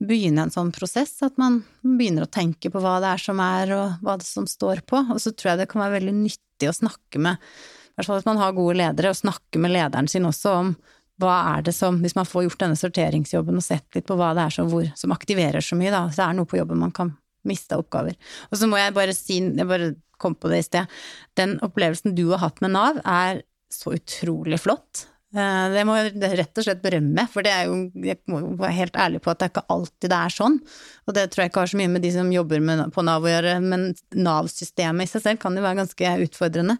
begynne en sånn prosess, at man begynner å tenke på hva det er som er, og hva det som står på. Og så tror jeg det kan være veldig nyttig å snakke med, i hvert fall hvis man har gode ledere, å snakke med lederen sin også om hva er det som, hvis man får gjort denne sorteringsjobben og sett litt på hva det er som, hvor, som aktiverer så mye, da, så er det noe på jobben man kan mista oppgaver. Og så må jeg bare si, jeg bare kom på det i sted, den opplevelsen du har hatt med Nav er så utrolig flott. Eh, det må jeg rett og slett berømme, for det er jo, jeg må være helt ærlig på at det er ikke alltid det er sånn. Og det tror jeg ikke har så mye med de som jobber med, på Nav å gjøre, men Nav-systemet i seg selv kan jo være ganske utfordrende.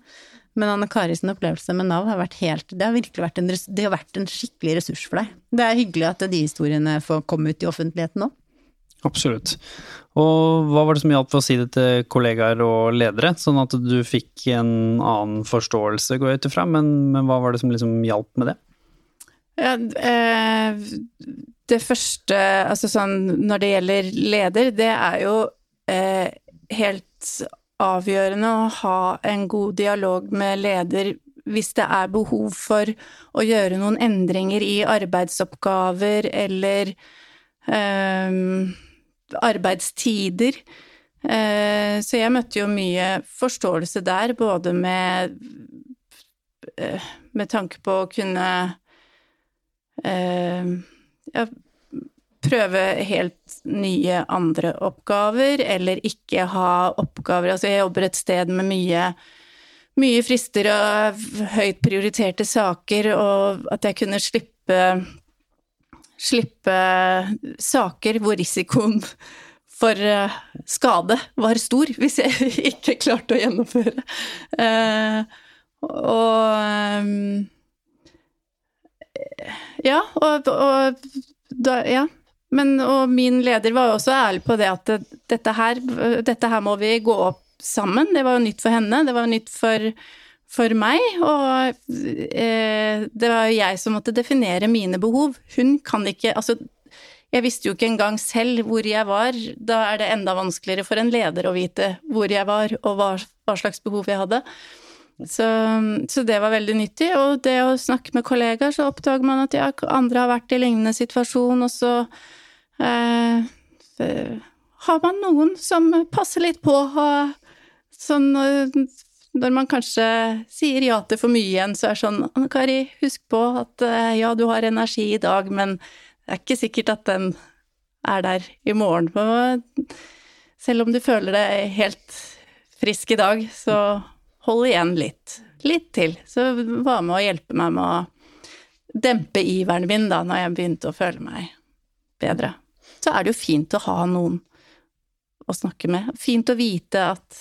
Men Anne Karis opplevelse med Nav har vært helt Det har virkelig vært en, det har vært en skikkelig ressurs for deg. Det er hyggelig at de historiene får komme ut i offentligheten nå. Absolutt. Og hva var det som hjalp for å si det til kollegaer og ledere, sånn at du fikk en annen forståelse, går jeg ut ifra, men, men, hva var det som liksom hjalp med det? Ja, eh, det første, altså sånn når det gjelder leder, det er jo eh, helt avgjørende å ha en god dialog med leder hvis det er behov for å gjøre noen endringer i arbeidsoppgaver eller um, arbeidstider. Eh, så jeg møtte jo mye forståelse der, både med eh, med tanke på å kunne eh, ja, prøve helt nye andre oppgaver, eller ikke ha oppgaver Altså, jeg jobber et sted med mye, mye frister og høyt prioriterte saker, og at jeg kunne slippe slippe saker hvor risikoen for eh, skade var stor, hvis jeg ikke klarte å gjennomføre. Eh, og Ja, og, og da, Ja. Men, og min leder var jo også ærlig på det at dette her, dette her må vi gå opp sammen. Det var jo nytt for henne, det var jo nytt for for meg, og eh, det var jo jeg som måtte definere mine behov. Hun kan ikke Altså, jeg visste jo ikke engang selv hvor jeg var. Da er det enda vanskeligere for en leder å vite hvor jeg var, og hva, hva slags behov jeg hadde. Så, så, det var veldig nyttig. Og det å snakke med kollegaer, så oppdager man at ja, andre har vært i lignende situasjon, og så eh, har man noen som passer litt på. Og, sånn når man kanskje sier ja til for mye igjen, så er det sånn Anne Kari, husk på at eh, ja, du har energi i dag, men det er ikke sikkert at den er der i morgen. Selv om du føler deg helt frisk i dag, så hold igjen litt. Litt til. Så var med å hjelpe meg med å dempe iveren min da, når jeg begynte å føle meg bedre. Så er det jo fint å ha noen å snakke med. Fint å vite at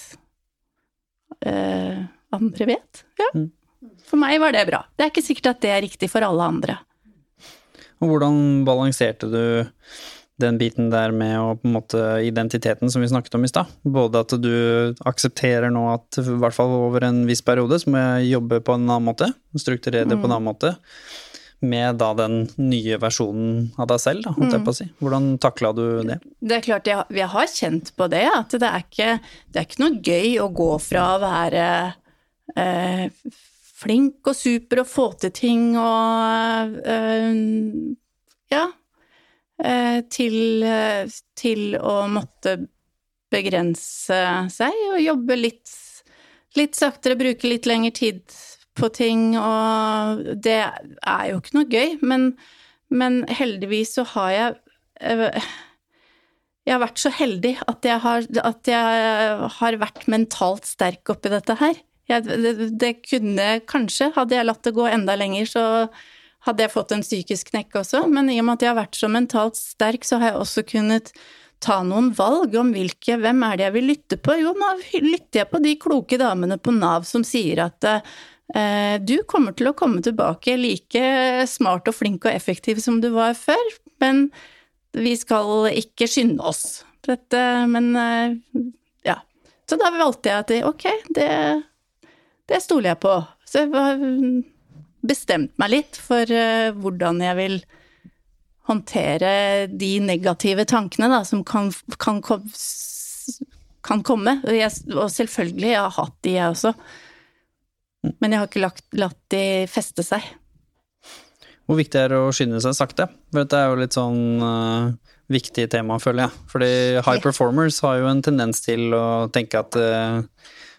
eh, andre vet. Ja. Mm. For meg var det bra. Det er ikke sikkert at det er riktig for alle andre. Og hvordan balanserte du den biten der med å på en måte identiteten som vi snakket om i stad? Både at du aksepterer nå at i hvert fall over en viss periode så må jeg jobbe på en annen måte, strukturere det på en annen måte, med da den nye versjonen av deg selv, da, holdt jeg på å si. Hvordan takla du det? Det er klart, jeg, jeg har kjent på det, at det er, ikke, det er ikke noe gøy å gå fra å være eh, flink og super og få til ting og eh, ja, eh, til, til å måtte begrense seg og jobbe litt, litt saktere, bruke litt lengre tid på ting, og det er jo ikke noe gøy, men, men heldigvis så har jeg eh, jeg har vært så heldig at jeg har, at jeg har vært mentalt sterk oppi dette her. Jeg, det, det, kunne kanskje, hadde jeg latt det gå enda lenger, så hadde jeg fått en psykisk knekk også, men i og med at jeg har vært så mentalt sterk, så har jeg også kunnet ta noen valg om hvilke, hvem er det jeg vil lytte på? Jo, nå lytter jeg på de kloke damene på Nav som sier at eh, du kommer til å komme tilbake like smart og flink og effektiv som du var før, men vi skal ikke skynde oss. Dette, men eh, ja. Så da valgte jeg at ok, det, det stoler jeg på. Så jeg bestemte meg litt for uh, hvordan jeg vil håndtere de negative tankene da, som kan, kan, kan komme. Og, og, selvfølgelig, jeg har hatt de, jeg også. Men jeg har ikke lagt, latt de feste seg. Hvor viktig er det å skynde seg sakte? For dette er jo litt sånn uh, viktig tema, føler jeg. Fordi high performers har jo en tendens til å tenke at uh,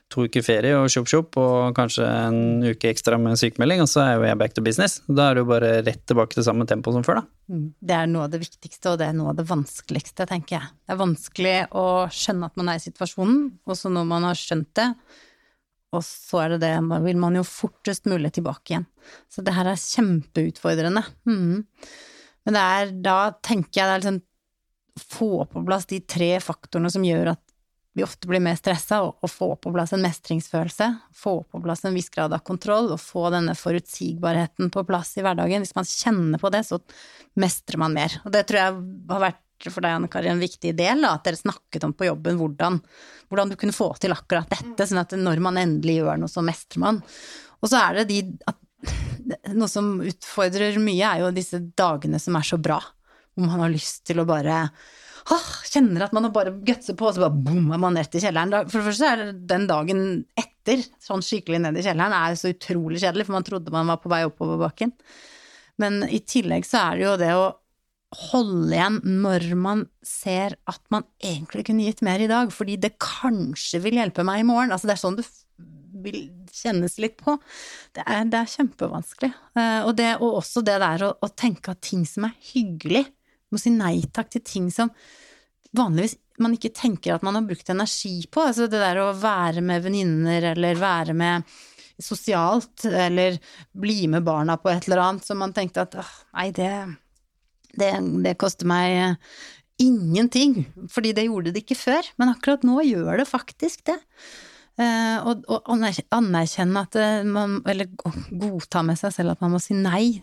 to uker ferie og tjopp tjopp, og kanskje en uke ekstra med sykemelding, og så er jo jeg back to business. Da er det jo bare rett tilbake til samme tempo som før, da. Mm. Det er noe av det viktigste, og det er noe av det vanskeligste, tenker jeg. Det er vanskelig å skjønne at man er i situasjonen, og så når man har skjønt det, og så er det det, da vil man jo fortest mulig tilbake igjen. Så det her er kjempeutfordrende. Mm. Men det er, da tenker jeg det er liksom få på plass de tre faktorene som gjør at vi ofte blir mer stressa, og få på plass en mestringsfølelse, få på plass en viss grad av kontroll, og få denne forutsigbarheten på plass i hverdagen. Hvis man kjenner på det, så mestrer man mer. Og det tror jeg har vært for deg, Anne Kari, en viktig del, da, at dere snakket om på jobben hvordan, hvordan, du kunne få til akkurat dette, sånn at når man endelig gjør noe, så mestrer man. Og så er det de at, Noe som utfordrer mye, er jo disse dagene som er så bra, hvor man har lyst til å bare ah, kjenner at man har bare gutser på, og så bare bom, er man rett i kjelleren. For det første er det den dagen etter, sånn skikkelig ned i kjelleren, er så utrolig kjedelig, for man trodde man var på vei oppover bakken. Men i tillegg så er det jo det å holde igjen når man ser at man egentlig kunne gitt mer i dag, fordi det kanskje vil hjelpe meg i morgen. Altså det er sånn det vil kjennes litt på. Det er, det er kjempevanskelig. Eh, og, det, og, også det der å, å tenke at ting som er hyggelig, må si nei takk til ting som vanligvis man ikke tenker at man har brukt energi på. Altså det der å være med venninner eller være med sosialt, eller bli med barna på et eller annet som man tenkte at nei, det, det, det koster meg ingenting, fordi det gjorde det ikke før. Men akkurat nå gjør det faktisk det. Uh, og, og, anerkjenne at eh, man Eller godta med seg selv at man må si nei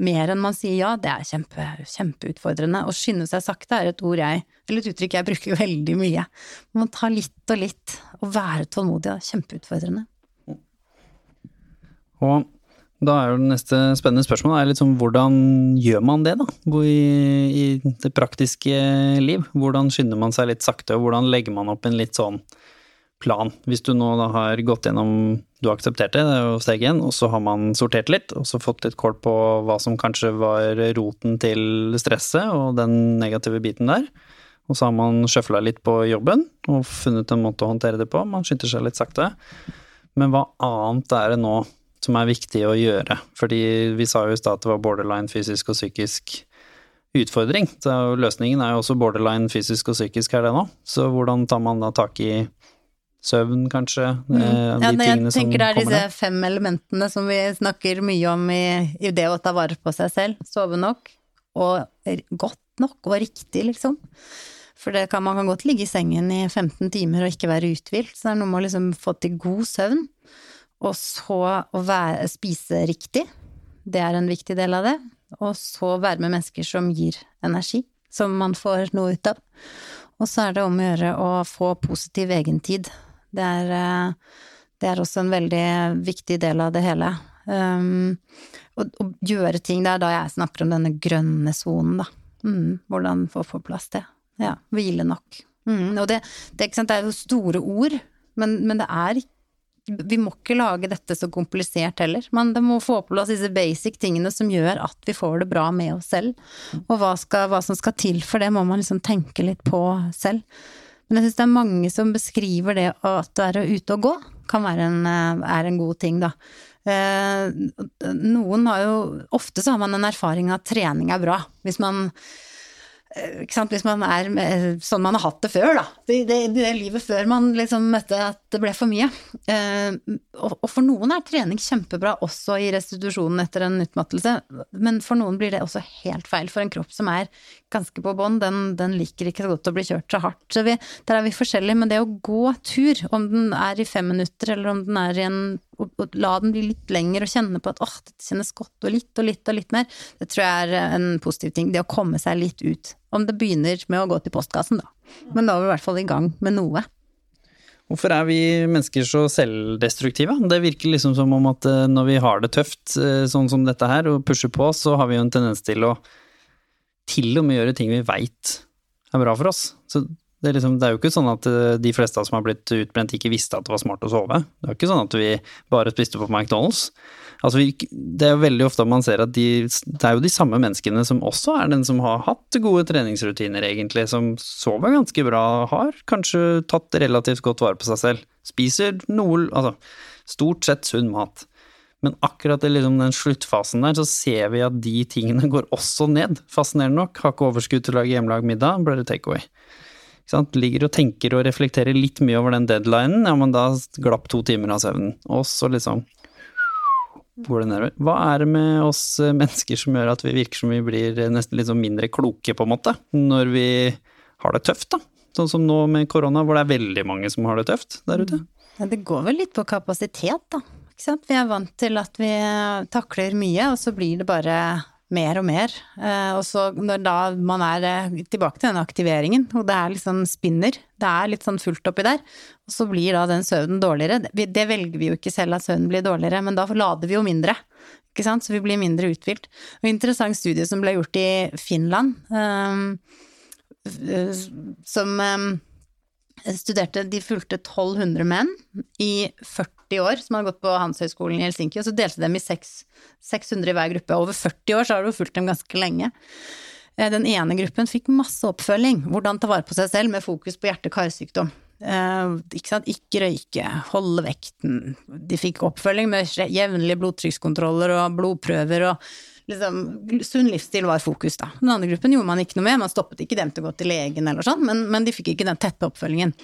mer enn man sier ja, det er kjempe, kjempeutfordrende. Å skynde seg sakte er et ord jeg Eller et uttrykk jeg bruker veldig mye. Man må ta litt og litt, og være tålmodig kjempeutfordrende. Og da er jo det neste spennende spørsmål er sånn hvordan gjør man det, da? I, I det praktiske liv. Hvordan skynder man seg litt sakte, og hvordan legger man opp en litt sånn plan. Hvis du nå da har gått gjennom du aksepterte, det er jo steg én, og så har man sortert litt, og så fått litt kål på hva som kanskje var roten til stresset og den negative biten der. Og så har man sjøfla litt på jobben og funnet en måte å håndtere det på. Man skynder seg litt sakte. Men hva annet er det nå som er viktig å gjøre? Fordi vi sa jo i stad at det var borderline fysisk og psykisk utfordring. Så løsningen er jo også borderline fysisk og psykisk her det nå. Så hvordan tar man da tak i søvn, kanskje? Mm. Ja, jeg tenker det er disse der. fem elementene som vi snakker mye om i, i det å ta vare på seg selv. Sove nok, og godt nok, og riktig, liksom. For det kan, man kan godt ligge i sengen i 15 timer og ikke være uthvilt, så det er noe med å liksom få til god søvn. Og så å være, spise riktig, det er en viktig del av det. Og så være med mennesker som gir energi, som man får noe ut av. Og så er det om å gjøre å få positiv egentid. Det er, eh, det er også en veldig viktig del av det hele. Um, og, og, gjøre ting. Det er da jeg snakker om denne grønne sonen, da. Mm, hvordan få på plass det. Ja, hvile nok. Mm, og det, det, det, er jo store ord, men, men, det er Vi må ikke lage dette så komplisert heller. Men det må få på plass disse basic tingene som gjør at vi får det bra med oss selv. Og hva, skal, hva som skal til for det, må man liksom tenke litt på selv. Men jeg syns det er mange som beskriver det at å være ute og gå kan være en, er en god ting, da. Eh, noen har jo Ofte så har man en erfaring av at trening er bra. Hvis man Eh, Hvis man er sånn man har hatt det før, da. Det, det, det livet før man liksom møtte at det ble for mye. Eh, og, og, for noen er trening kjempebra også i restitusjonen etter en utmattelse, men for noen blir det også helt feil. For en kropp som er ganske på bånn, den, den, liker ikke så godt å bli kjørt så hardt. Så vi, der er vi forskjellige, men det å gå tur, om den er i fem minutter eller om den er i en og la den bli litt lengre og kjenne på at åh, dette kjennes godt og litt og litt og litt mer, det tror jeg er en positiv ting. Det å komme seg litt ut. Om det begynner med å gå til postkassen, da. Men da er vi i hvert fall i gang med noe. Hvorfor er vi mennesker så selvdestruktive? Det virker liksom som om at eh, når vi har det tøft, eh, sånn som dette her, og pusher på, så har vi jo en tendens til å til og med gjøre ting vi veit er bra for oss. Så det er, liksom, det er, jo ikke sånn at eh, de fleste som har blitt utbrent, ikke visste at det var smart å sove. Det er jo ikke sånn at vi bare spiste på McDonald's. Altså, det er jo veldig ofte man ser at de, det er jo de samme menneskene som også er den som har hatt gode treningsrutiner, egentlig, som sover ganske bra, har kanskje tatt relativt godt vare på seg selv, spiser noe, altså stort sett sunn mat. Men akkurat i liksom den sluttfasen der, så ser vi at de tingene går også ned, fascinerende nok. Har ikke overskudd til å lage hjemmelagd middag, blir det takeaway. Ligger og tenker og reflekterer litt mye over den deadlinen, ja, men da glapp to timer av søvnen. Og så liksom går det nedover. Hva er det med oss eh, mennesker som gjør at vi virker som vi blir nesten litt sånn mindre kloke, på en måte, når vi har det tøft, da? Sånn som nå med korona, hvor det er veldig mange som har det tøft der ute. Ja, det går vel litt på kapasitet, da. Vi er vant til at vi takler mye, og så blir det bare mer og mer. Eh, og så når da man er eh, tilbake til den aktiveringen, og det er sånn spinner, det er litt sånn fullt oppi der, og så blir da den søvnen dårligere. Det velger vi jo ikke selv at søvnen blir dårligere, men da lader vi jo mindre. Ikke sant? Så vi blir mindre uthvilt. Og interessant studie som ble gjort i Finland, um, som um, studerte De fulgte 1200 menn i 40 år som hadde gått på Handelshøyskolen i Helsinki, og så delte dem i 6, 600 i hver gruppe. Over 40 år så har du fulgt dem ganske lenge. Eh, den ene gruppen fikk masse oppfølging, hvordan ta vare på seg selv med fokus på hjerte-karsykdom. Eh, ikke, ikke røyke, holde vekten. De fikk oppfølging med jevnlige blodtrykkskontroller og blodprøver og liksom, sunn livsstil var fokus, da. Den andre gruppen gjorde man ikke noe med, man stoppet ikke dem til å gå til legen eller sånn, men, men de fikk ikke den tette oppfølgingen.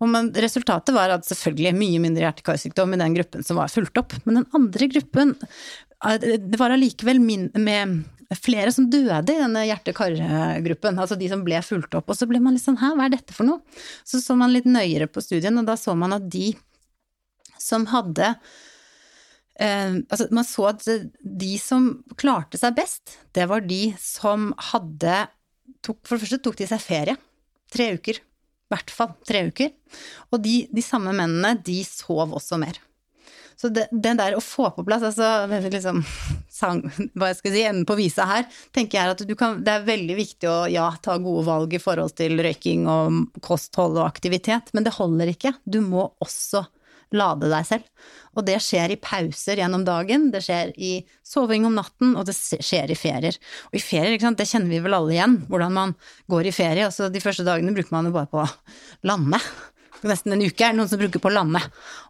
Og men, resultatet var at selvfølgelig mye mindre hjerte-karsykdom i den gruppen som var fulgt opp, men den andre gruppen eh, det var allikevel med flere som døde i denne hjerte-kar-gruppen, altså de som ble fulgt opp. Og så ble man litt sånn hæ, hva er dette for noe? Så så man litt nøyere på studien, og da så man at de som hadde eh, altså Man så at de som klarte seg best, det var de som hadde tok, For det første tok de seg ferie. Tre uker. I hvert fall tre uker. Og de, de samme mennene, de sov også mer. Så det, den der å få på plass, altså liksom, sang, hva jeg skal si, enden på visa her, tenker jeg at kan, det er veldig viktig å ja, ta gode valg i forhold til røyking og kosthold og aktivitet, men det holder ikke. Du må også lade deg selv. Og det skjer i pauser gjennom dagen, det skjer i soving om natten, og det skjer i ferier. Og i ferier, det kjenner vi vel alle igjen, hvordan man går i ferie. Altså de første dagene bruker man jo bare på å lande. Nesten en uke, er det noen som bruker på å lande.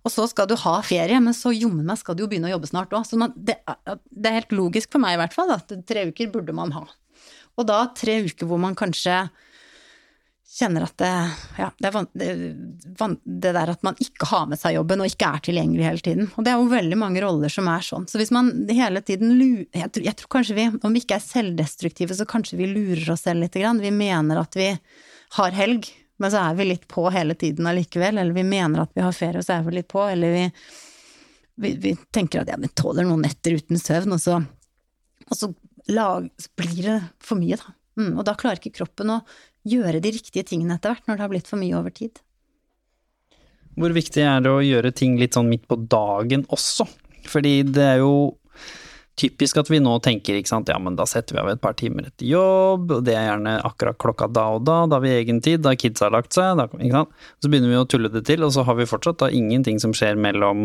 Og så skal du ha ferie, men så jommen meg skal du jo begynne å jobbe snart òg. Så man, det, det, er helt logisk for meg i hvert fall at tre uker burde man ha. Og da tre uker hvor man kanskje kjenner at det, ja, det, er det, det, der at man ikke har med seg jobben og ikke er tilgjengelig hele tiden. Og det er jo veldig mange roller som er sånn. Så hvis man hele tiden lurer jeg, tror, jeg tror kanskje vi, om vi ikke er selvdestruktive, så kanskje vi lurer oss selv litt. Vi mener at vi har helg, men så er vi litt på hele tiden allikevel. Eller vi mener at vi har ferie, og så er vi litt på. Eller vi, vi, vi tenker at ja, vi tåler noen netter uten søvn, og så, og så, lag, så blir det for mye, da. Mm, og da klarer ikke kroppen å gjøre de riktige tingene etter hvert, når det har blitt for mye over tid. Hvor viktig er det å gjøre ting litt sånn midt på dagen også? Fordi det er jo typisk at vi nå tenker ikke sant, ja men da setter vi av et par timer etter jobb, og det er gjerne akkurat klokka da og da, da har vi egen tid, da kids har lagt seg, da, ikke sant. Så begynner vi å tulle det til, og så har vi fortsatt da ingenting som skjer mellom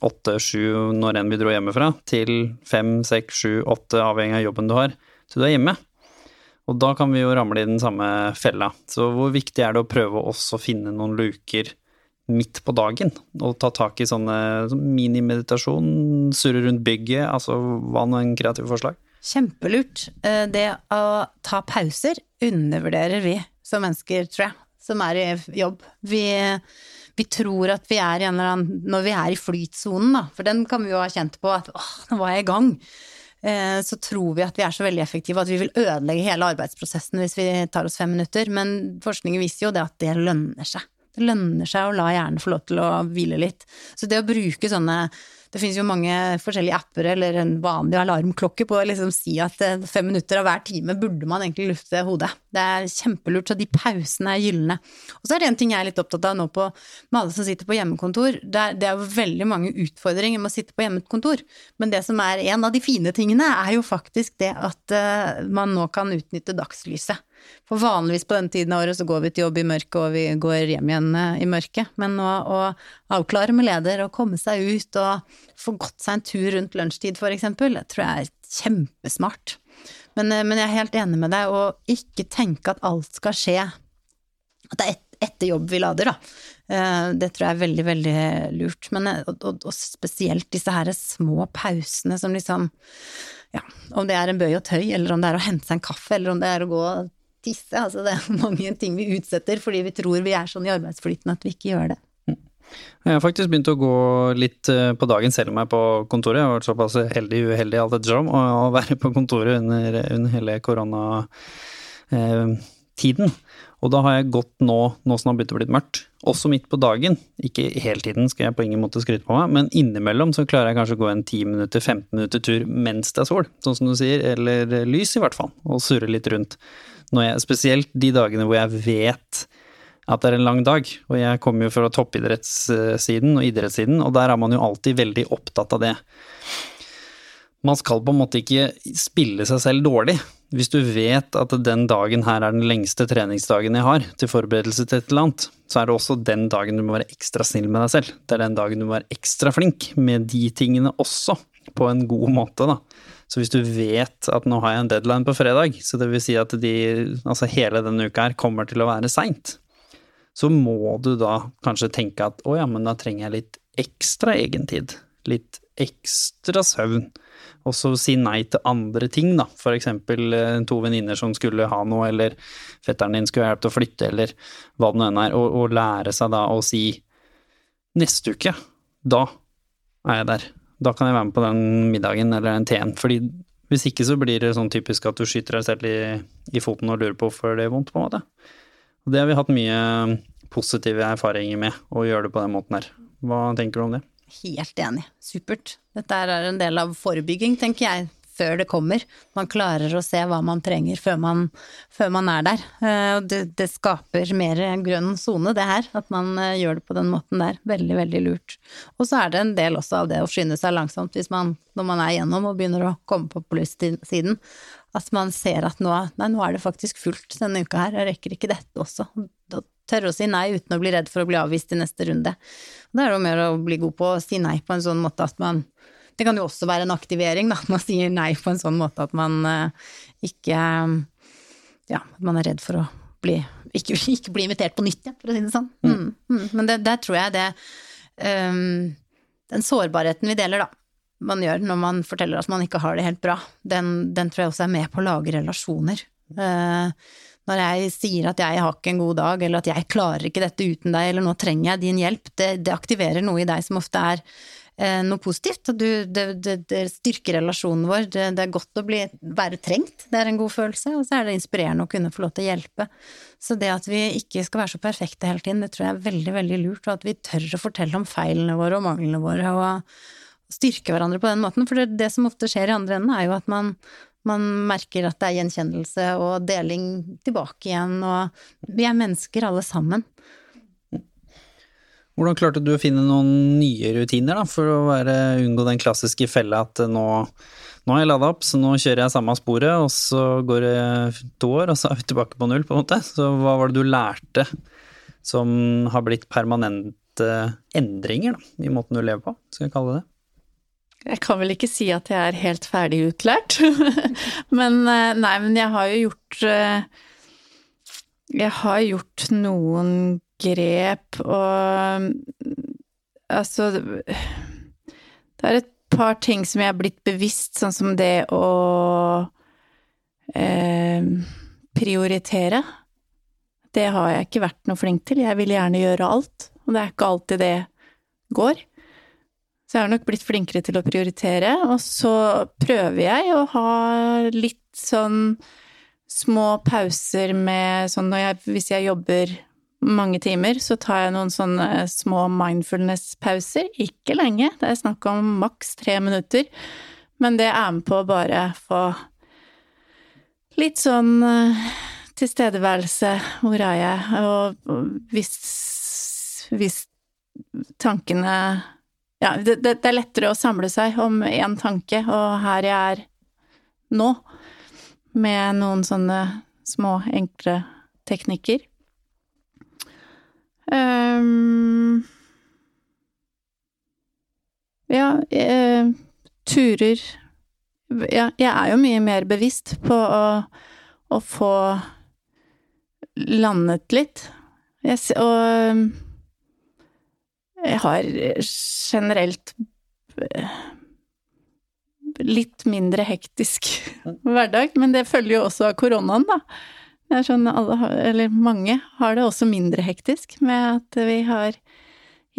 åtte, sju, når enn vi dro hjemmefra, til fem, seks, sju, åtte, avhengig av jobben du har, til du er hjemme. Og da kan vi jo ramle i den samme fella. Så hvor viktig er det å prøve også å finne noen luker midt på dagen, og ta tak i sånne minimeditasjon, surre rundt bygget, altså hva nå en kreativ forslag? Kjempelurt. Eh, det å ta pauser undervurderer vi som mennesker, tror jeg, som er i jobb. Vi, vi tror at vi er i en eller annen Når vi er i flytsonen, da, for den kan vi jo ha kjent på at åh, nå var jeg i gang. Eh, så tror vi at vi er så veldig effektive at vi vil ødelegge hele arbeidsprosessen hvis vi tar oss fem minutter, men forskningen viser jo det at det lønner seg. Det lønner seg å la hjernen få lov til å hvile litt. Så det å bruke sånne det finnes jo mange forskjellige apper eller en vanlig alarmklokke på å liksom si at eh, fem minutter av hver time burde man egentlig lufte hodet. Det er kjempelurt, så de pausene er gylne. Og så er det en ting jeg er litt opptatt av nå på, med alle som sitter på hjemmekontor. Det er, det er veldig mange utfordringer med å sitte på hjemmekontor, men det som er en av de fine tingene, er jo faktisk det at uh, man nå kan utnytte dagslyset. For vanligvis på denne tiden av året så går vi til jobb i mørket, og vi går hjem igjen eh, i mørket. Men å, å avklare med leder og komme seg ut og få gått seg en tur rundt lunsjtid, for eksempel, det tror jeg er kjempesmart. Men, eh, men, jeg er helt enig med deg, og ikke tenke at alt skal skje At det er et, etter jobb vi lader, da. Eh, det tror jeg er veldig, veldig lurt. Men, og, og, og spesielt disse her små pausene som liksom ja, om det er en bøy og tøy, eller om det er å hente seg en kaffe, eller om det er å gå tisse. Altså det er mange ting vi utsetter fordi vi tror vi er sånn i arbeidsflyten at vi ikke gjør det. Jeg har faktisk begynt å gå litt eh, på dagen selv om jeg er på kontoret. Jeg har vært såpass heldig uheldig alt ettersom å være på kontoret under, under hele koronatiden. Eh, og da har jeg gått nå, nå som det har begynt å bli mørkt, også midt på dagen. Ikke hele tiden, skal jeg på ingen måte skryte på meg, men innimellom så klarer jeg kanskje å gå en 10 minutter, 15 minutter tur mens det er sol, sånn som du sier, eller lys i hvert fall, og surre litt rundt jeg, spesielt de dagene hvor jeg vet at det er en lang dag. Og jeg kommer jo fra toppidrettssiden og idrettssiden, og der er man jo alltid veldig opptatt av det. Man skal på en måte ikke spille seg selv dårlig. Hvis du vet at den dagen her er den lengste treningsdagen jeg har til forberedelse til et eller annet, så er det også den dagen du må være ekstra snill med deg selv. Det er den dagen du må være ekstra flink med de tingene også, på en god måte, da. Så hvis du vet at nå har jeg en deadline på fredag, så det vil si at de, altså hele denne uka her kommer til å være seint, så må du da kanskje tenke at å ja, men da trenger jeg litt ekstra egentid. Litt ekstra søvn. Og så si nei til andre ting, da. For eksempel eh, to venninner som skulle ha noe, eller fetteren din skulle hjelpe til å flytte, eller hva det nå enn er. Og, og lære seg da å si neste uke, da er jeg der da kan jeg være med på den middagen eller den teen. Fordi hvis ikke så blir det sånn typisk at du skyter deg selv i, i foten og lurer på hvorfor det er vondt, på en måte. Og det har vi hatt mye positive erfaringer med, å gjøre det på den måten her. Hva tenker du om det? Helt enig. Supert. Dette er en del av forebygging, tenker jeg før det kommer. Man klarer å se hva man trenger før man, før man er der. Eh, og det, det, skaper mer grønn sone, det her, at man eh, gjør det på den måten der. Veldig, veldig lurt. Og så er det en del også av det å skynde seg langsomt hvis man, når man er gjennom og begynner å komme på plussiden, at man ser at nå, nei, nå er det faktisk fullt denne uka her, jeg rekker ikke dette også. Da tørre å si nei uten å bli redd for å bli avvist i neste runde. Da er det jo mer å bli god på å si nei på en sånn måte at man det kan jo også være en aktivering, da, at man sier nei på en sånn måte at man uh, ikke Ja, at man er redd for å bli ikke, ikke bli invitert på nytt, ja, for å si det sånn. Mm. Mm. Men det, der tror jeg det um, Den sårbarheten vi deler, da, man gjør når man forteller at man ikke har det helt bra, den, den tror jeg også er med på å lage relasjoner. Uh, når jeg sier at jeg har ikke en god dag, eller at jeg klarer ikke dette uten deg, eller nå trenger jeg din hjelp, det, det aktiverer noe i deg som ofte er eh, noe positivt. Du, det, det, det, styrker relasjonen vår. Det, er godt å bli, være trengt, det er en god følelse. Og så er det inspirerende å kunne få lov til å hjelpe. Så det at vi ikke skal være så perfekte hele tiden, det tror jeg er veldig, veldig lurt. Og at vi tør å fortelle om feilene våre og manglene våre, og styrke hverandre på den måten. For det, som ofte skjer i andre enden, er jo at man man merker at det er gjenkjennelse og deling tilbake igjen, og vi er mennesker alle sammen. Hvordan klarte du å finne noen nye rutiner da, for å være, unngå den klassiske fella at nå, nå har jeg lada opp, så nå kjører jeg samme sporet, og så går det to år, og så er vi tilbake på null, på en måte. Så hva var det du lærte som har blitt permanente endringer da, i måten du lever på, skal jeg kalle det? Jeg kan vel ikke si at jeg er helt ferdig utlært, men eh, nei, men jeg har jo gjort eh, Jeg har gjort noen grep og Altså Det er et par ting som jeg er blitt bevisst, sånn som det å eh, prioritere. Det har jeg ikke vært noe flink til. Jeg vil gjerne gjøre alt, og det er ikke alltid det går. Så jeg har nok blitt flinkere til å prioritere, og så prøver jeg å ha litt sånn små pauser med sånn jeg, hvis jeg jobber mange timer, så tar jeg noen sånne små mindfulness-pauser. Ikke lenge, det er snakk om maks tre minutter, men det er med på å bare få litt sånn uh, tilstedeværelse. Hvor er jeg? Og hvis, hvis tankene ja, det, det, er lettere å samle seg om én tanke, og her jeg er nå, med noen sånne små, enkle teknikker. Um, ja, eh, turer Ja, jeg er jo mye mer bevisst på å, å få landet litt. Jeg, og jeg har generelt eh, litt mindre hektisk hverdag, men det følger jo også av koronaen, da. Det er sånn alle har, eller mange har det også mindre hektisk med at vi har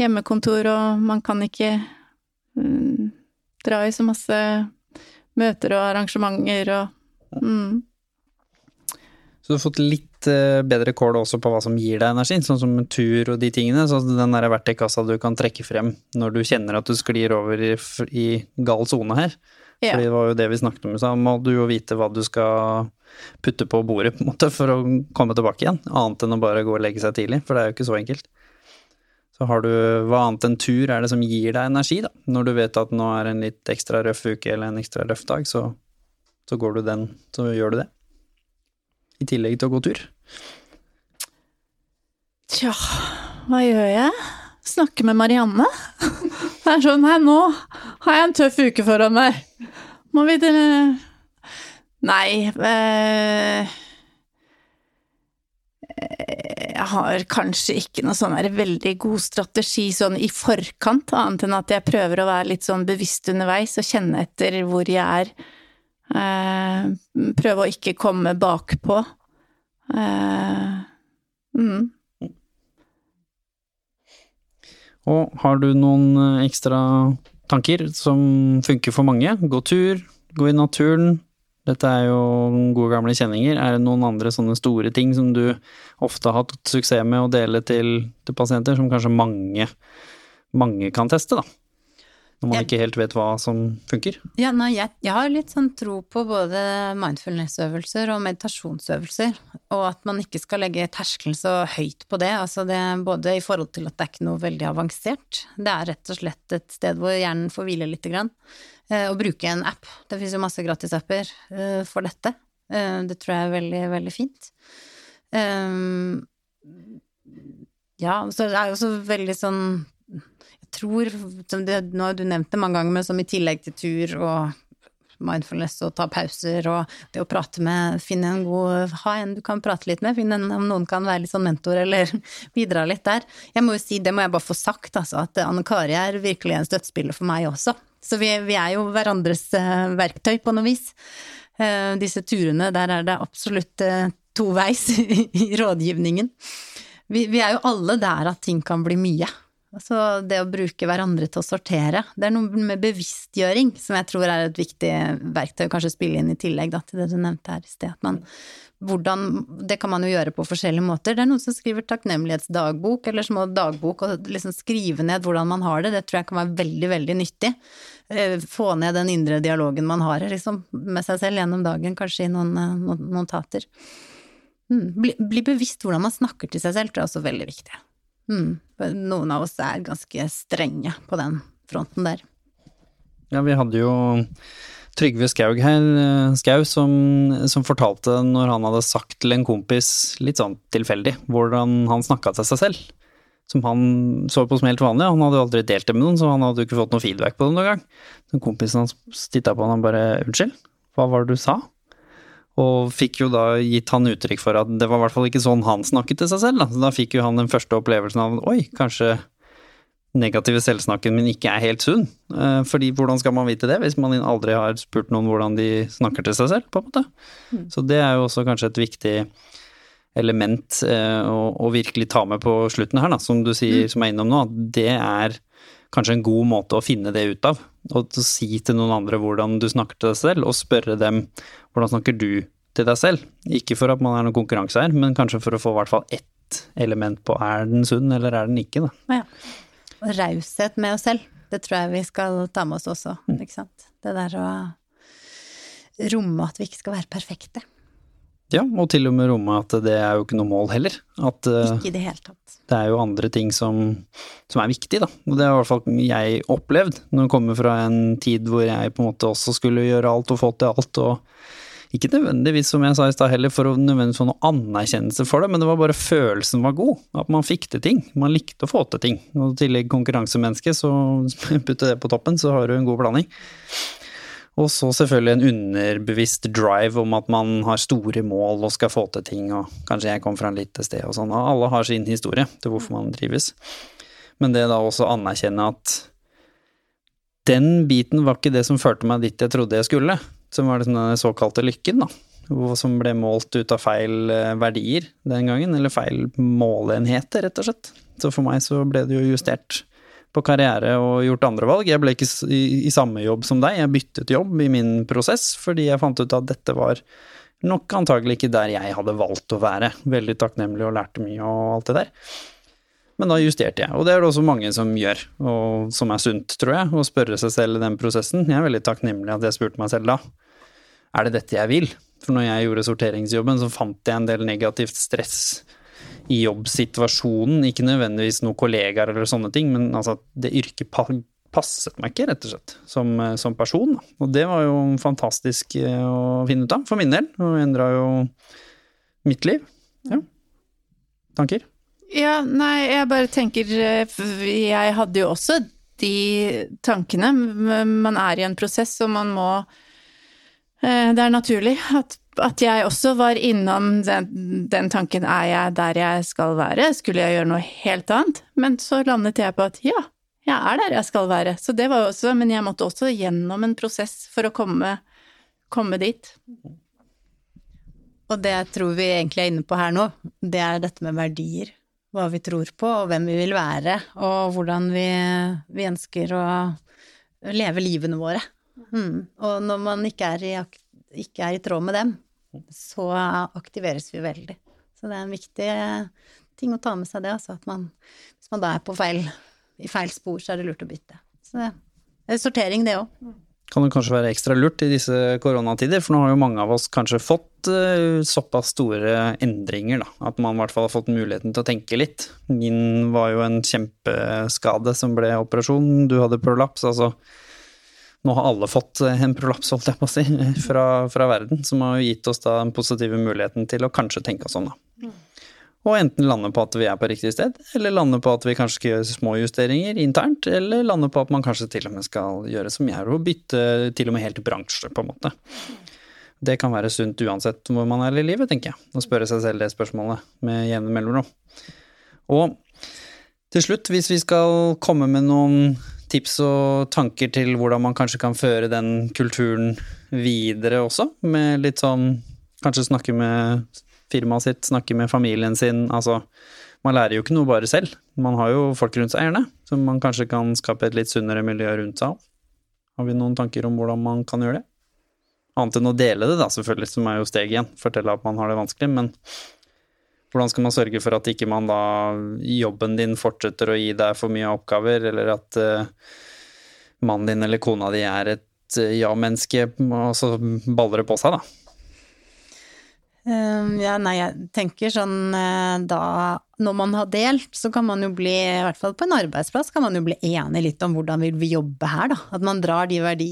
hjemmekontor og man kan ikke mm, dra i så masse møter og arrangementer og mm. Så du har fått litt eh, bedre kål også på hva som gir deg energi, sånn som tur og de tingene. Så den der verktøykassa du kan trekke frem når du kjenner at du sklir over i, i gal sone her. Ja. Fordi det var jo det vi snakket om, så må du jo vite hva du skal putte på bordet på en måte for å komme tilbake igjen. Annet enn å bare gå og legge seg tidlig, for det er jo ikke så enkelt. Så har du, hva annet enn tur er det som gir deg energi, da? Når du vet at nå er en litt ekstra røff uke eller en ekstra røff dag, så, så går du den, så gjør du det i tillegg til å gå tur? Tja, hva gjør jeg? Snakke med Marianne. Det er sånn Nei, nå har jeg en tøff uke foran meg. Må vi til Nei eh... Jeg har kanskje ikke noe sånn veldig god strategi sånn i forkant, annet enn at jeg prøver å være litt sånn bevisst underveis og kjenne etter hvor jeg er Eh, prøve å ikke komme bakpå. Eh, mm. Og har du noen eh, ekstra tanker som funker for mange? Gå tur, gå i naturen. Dette er jo gode gamle kjenninger. Er det noen andre sånne store ting som du ofte har hatt suksess med å dele til, til pasienter, som kanskje mange, mange kan teste, da? Når man jeg, ikke helt vet hva som funker? Ja, nei, jeg, jeg, har litt sånn tro på både mindfulness-øvelser og meditasjonsøvelser, og at man ikke skal legge terskelen så høyt på det. Altså det både i forhold til at det er ikke noe veldig avansert, det er rett og slett et sted hvor hjernen får hvile lite grann. Eh, og bruke en app. Det finnes jo masse gratisapper eh, for dette. Eh, det tror jeg er veldig, veldig fint. Um, ja, så det er jo også veldig sånn tror det, Nå har du nevnt det mange ganger, men som i tillegg til tur og mindfulness og ta pauser og det å prate med Finne en god Ha en du kan prate litt med, finne om noen kan være litt sånn mentor eller bidra litt der. Jeg må jo si, det må jeg bare få sagt, altså, at Anne Kari er virkelig en støttespiller for meg også. Så vi, vi er jo hverandres uh, verktøy på noe vis. Uh, disse turene, der er det absolutt uh, toveis i rådgivningen. Vi, vi er jo alle der at ting kan bli mye. Altså det å bruke hverandre til å sortere. Det er noe med bevisstgjøring som jeg tror er et viktig verktøy, kanskje spille inn i tillegg da, til det du nevnte her i sted. Man, hvordan, det kan man jo gjøre på forskjellige måter. Det er noen som skriver takknemlighetsdagbok eller små dagbok og liksom skrive ned hvordan man har det. Det tror jeg kan være veldig, veldig nyttig. Eh, få ned den indre dialogen man har liksom, med seg selv gjennom dagen, kanskje i noen, eh, notater. Mm. Bli, bli bevisst hvordan man snakker til seg selv, tror jeg er også veldig viktig. Mm. Noen av oss er ganske strenge på den fronten der. Ja, vi hadde jo Trygve Skaug her, eh, Skau, som, som, fortalte når han hadde sagt til en kompis, litt sånn tilfeldig, hvordan han snakka til seg selv. Som han så på som helt vanlig. Han hadde jo aldri delt det med noen, så han hadde jo ikke fått noe feedback på det noen gang. Så kompisen hans titta på han og bare 'unnskyld, hva var det du sa?' Og fikk jo da gitt han uttrykk for at det var i hvert fall ikke sånn han snakket til seg selv. Da, så da fikk jo han den første opplevelsen av oi, kanskje negative selvsnakken min ikke er helt sunn. Eh, fordi hvordan skal man vite det hvis man aldri har spurt noen hvordan de snakker til seg selv, på en måte. Mm. Så det er jo også kanskje et viktig element eh, å, å, virkelig ta med på slutten her, da, som du sier, mm. som er innom nå. At det er kanskje en god måte å finne det ut av. Og si til noen andre hvordan du snakker til deg selv, og spørre dem hvordan snakker du til deg selv? Ikke for at man er noen konkurranse her, men kanskje for å få i hvert fall ett element på er den sunn, eller er den ikke, da. Ja. Og raushet med oss selv, det tror jeg vi skal ta med oss også, mm. Det der å romme at vi ikke skal være perfekte. Ja, og til og med romme at det er jo ikke noe mål heller. At uh, ikke i det hele tatt. Det er jo andre ting som, som er viktig, da. Og det har i hvert fall jeg opplevd, når jeg kommer fra en tid hvor jeg på en måte også skulle gjøre alt og få til alt, og ikke nødvendigvis, som jeg sa i stad heller, for å nødvendigvis få noe anerkjennelse for det, men det var bare følelsen var god. At man fikk til ting. Man likte å få til ting. Og i tillegg konkurransemenneske, så putte det på toppen, så har du en god blanding. Og så selvfølgelig en underbevisst drive om at man har store mål og skal få til ting, og kanskje jeg kom fra en lite sted og sånn. Og alle har sin historie til hvorfor man trives. Men det da også anerkjenne at den biten var ikke det som førte meg dit jeg trodde jeg skulle, som var liksom den såkalte lykken, da. Som ble målt ut av feil eh, verdier den gangen, eller feil måleenheter, rett og slett. Så for meg så ble det jo justert på karriere og gjort andre valg. Jeg ble ikke i, i, samme jobb som deg, jeg byttet jobb i min prosess fordi jeg fant ut at dette var nok antagelig ikke der jeg hadde valgt å være. Veldig takknemlig og lærte mye og alt det der. Men da justerte jeg, og det er det også mange som gjør, og som er sunt, tror jeg, å spørre seg selv i den prosessen. Jeg er veldig takknemlig at jeg spurte meg selv da. Er det dette jeg vil? For når jeg gjorde sorteringsjobben, så fant jeg en del negativt stress i jobbsituasjonen. Ikke nødvendigvis noen kollegaer eller sånne ting, men altså det yrket passet meg ikke, rett og slett, som, eh, som person. Og det var jo fantastisk eh, å finne ut av, for min del, og endra jo mitt liv. Ja. Tanker? Ja, nei, jeg bare tenker eh, Jeg hadde jo også de tankene. Man er i en prosess, og man må Det er naturlig at at jeg også var innom den, den, tanken er jeg der jeg skal være, skulle jeg gjøre noe helt annet? Men så landet jeg på at ja, jeg er der jeg skal være. Så det var jo også, men jeg måtte også gjennom en prosess for å komme, komme dit. Og det jeg tror vi egentlig er inne på her nå, det er dette med verdier. Hva vi tror på, og hvem vi vil være, og hvordan vi, vi ønsker å leve livene våre. Mm. Og når man ikke er i ikke er i tråd med dem, så aktiveres vi veldig. Så det er en viktig ting å ta med seg det, altså at man Hvis man da er på feil, i feil spor, så er det lurt å bytte. Så det er sortering, det òg. Kan det kanskje være ekstra lurt i disse koronatider, for nå har jo mange av oss kanskje fått uh, såpass store endringer, da. At man i hvert fall har fått muligheten til å tenke litt. Min var jo en kjempeskade som ble operasjon, du hadde prolaps, altså nå har alle fått eh, en prolaps, holdt jeg på å si, fra, fra, verden, som har gitt oss da den positive muligheten til å kanskje tenke oss om, da. Og enten lande på at vi er på riktig sted, eller lande på at vi kanskje skal gjøre små justeringer internt, eller lande på at man kanskje til og med skal gjøre som jeg, og bytte til og med helt bransje, på en måte. Det kan være sunt uansett hvor man er i livet, tenker jeg, å spørre seg selv det spørsmålet med jevne mellomrom. Og til slutt, hvis vi skal komme med noen tips og tanker til hvordan man kanskje kan føre den kulturen videre også, med litt sånn kanskje snakke med firmaet sitt, snakke med familien sin. Altså, man lærer jo ikke noe bare selv. Man har jo folk rundt seg, gjerne, som man kanskje kan skape et litt sunnere miljø rundt seg av. Har vi noen tanker om hvordan man kan gjøre det? Annet enn å dele det, da, selvfølgelig, som er jo steg igjen. Fortelle at man har det vanskelig, men hvordan skal man sørge for at ikke man da jobben din fortsetter å gi deg for mye oppgaver, eller at uh, mannen din eller kona di er et uh, ja-menneske, og så baller det på seg, da? Um, ja, nei, jeg tenker sånn uh, da Når man har delt, så kan man jo bli, i hvert fall på en arbeidsplass, kan man jo bli enig litt om hvordan vil vi jobbe her, da. At man drar de verdi,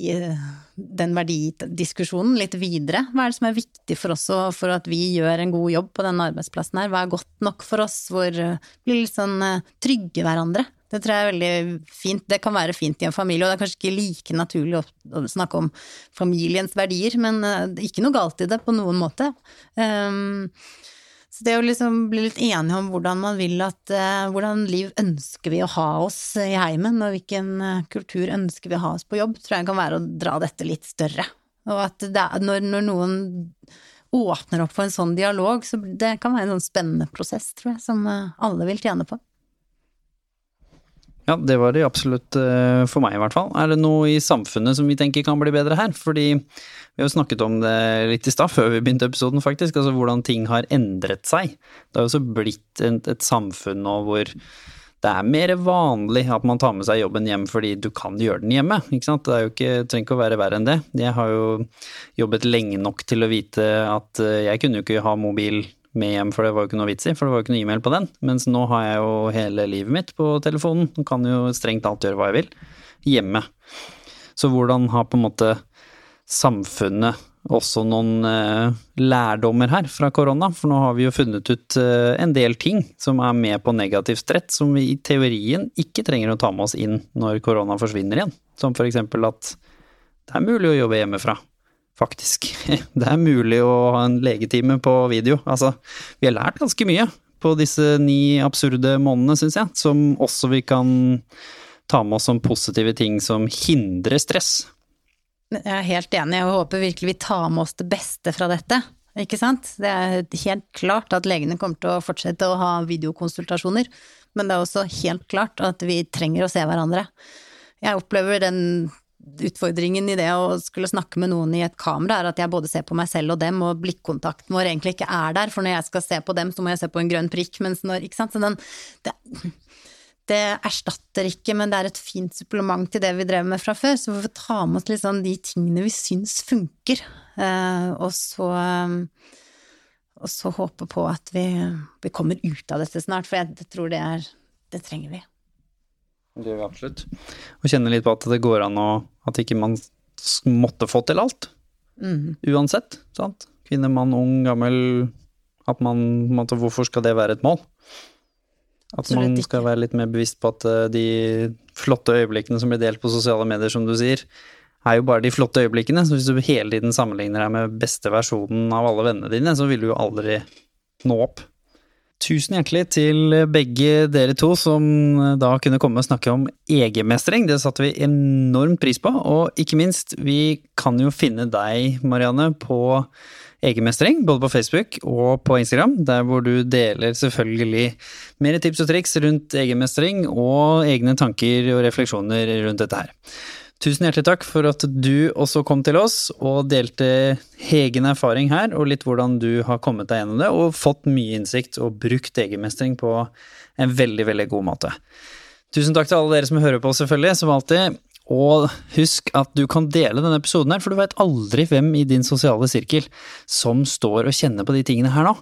den verdidiskusjonen litt videre. Hva er det som er viktig for oss for at vi gjør en god jobb på denne arbeidsplassen her? Hva er godt nok for oss? Hvor blir litt sånn uh, trygge hverandre? Det tror jeg er veldig fint. Det kan være fint i en familie, og det er kanskje ikke like naturlig å, snakke om familiens verdier, men uh, ikke noe galt i det på noen måte. Um, så det å liksom bli litt enige om hvordan man vil at uh, Hvordan liv ønsker vi å ha oss i heimen, og hvilken uh, kultur ønsker vi å ha oss på jobb, tror jeg kan være å dra dette litt større. Og at er, når, når, noen åpner opp for en sånn dialog, så det kan være en sånn spennende prosess, tror jeg, som alle vil tjene på. Ja, det var det absolutt eh, for meg, i hvert fall. Er det noe i samfunnet som vi tenker kan bli bedre her? Fordi vi har jo snakket om det litt i stad, før vi begynte episoden, faktisk. Altså hvordan ting har endret seg. Det har jo også blitt et, et samfunn nå hvor det er mer vanlig at man tar med seg jobben hjem fordi du kan gjøre den hjemme. ikke sant? Det er jo ikke, trenger ikke å være verre enn det. Jeg har jo jobbet lenge nok til å vite at eh, jeg kunne jo ikke ha mobil med hjem, for det var jo ikke noe vits i, for det var jo ikke noe e-mail på den. Mens nå har jeg jo hele livet mitt på telefonen, og kan jo strengt alt gjøre hva jeg vil, hjemme. Så hvordan har på en måte samfunnet også noen uh, lærdommer her fra korona? For nå har vi jo funnet ut uh, en del ting som er med på negativt strett, som vi i teorien ikke trenger å ta med oss inn når korona forsvinner igjen. Som for eksempel at det er mulig å jobbe hjemmefra faktisk. Det er mulig å ha en legetime på video. Altså, vi har lært ganske mye på disse ni absurde månedene, syns jeg, som også vi kan ta med oss som positive ting som hindrer stress. Jeg er helt enig, og håper virkelig vi tar med oss det beste fra dette. Ikke sant? Det er helt klart at legene kommer til å fortsette å ha videokonsultasjoner, men det er også helt klart at vi trenger å se hverandre. Jeg opplever den utfordringen i det å skulle snakke med noen i et kamera, er at jeg både ser på meg selv og dem, og blikkontakten vår egentlig ikke er der, for når jeg skal se på dem, så må jeg se på en grønn prikk, mens når Ikke sant. Så den det, det erstatter ikke, men det er et fint supplement til det vi drev med fra før, så vi får ta med oss liksom de tingene vi syns funker, eh, og så og så håpe på at vi, vi kommer ut av dette snart, for jeg tror det er Det trenger vi. Det gjør vi absolutt. Og kjenne litt på at det går an å At ikke man måtte få til alt. Mm. Uansett. sant? Kvinne, mann, ung, gammel. At man måtte, Hvorfor skal det være et mål? At man skal være litt mer bevisst på at eh, de flotte øyeblikkene som blir delt på sosiale medier, som du sier, er jo bare de flotte øyeblikkene. Så hvis du hele tiden sammenligner deg med beste versjonen av alle vennene dine, så vil du jo aldri nå opp. Tusen hjertelig til begge dere to som da kunne komme og snakke om egenmestring. Det satte vi enormt pris på. Og ikke minst, vi kan jo finne deg, Marianne, på egenmestring. Både på Facebook og på Instagram, der hvor du deler selvfølgelig mer tips og triks rundt egenmestring og egne tanker og refleksjoner rundt dette her. Tusen hjertelig takk for at du også kom til oss og delte egen erfaring her, og litt hvordan du har kommet deg gjennom det, og fått mye innsikt og brukt egenmestring på en veldig, veldig god måte. Tusen takk til alle dere som hører på, selvfølgelig, som alltid. Og husk at du kan dele denne episoden her, for du veit aldri hvem i din sosiale sirkel som står og kjenner på de tingene her nå.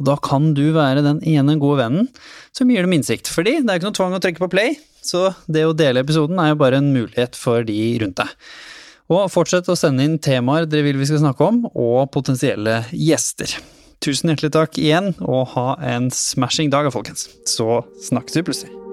Og da kan du være den ene gode vennen som gir dem innsikt. Fordi det er ikke noe tvang å trykke på play, så det å dele episoden er jo bare en mulighet for de rundt deg. Og fortsett å sende inn temaer dere vil vi skal snakke om, og potensielle gjester. Tusen hjertelig takk igjen, og ha en smashing dag, folkens. Så snakkes vi plutselig.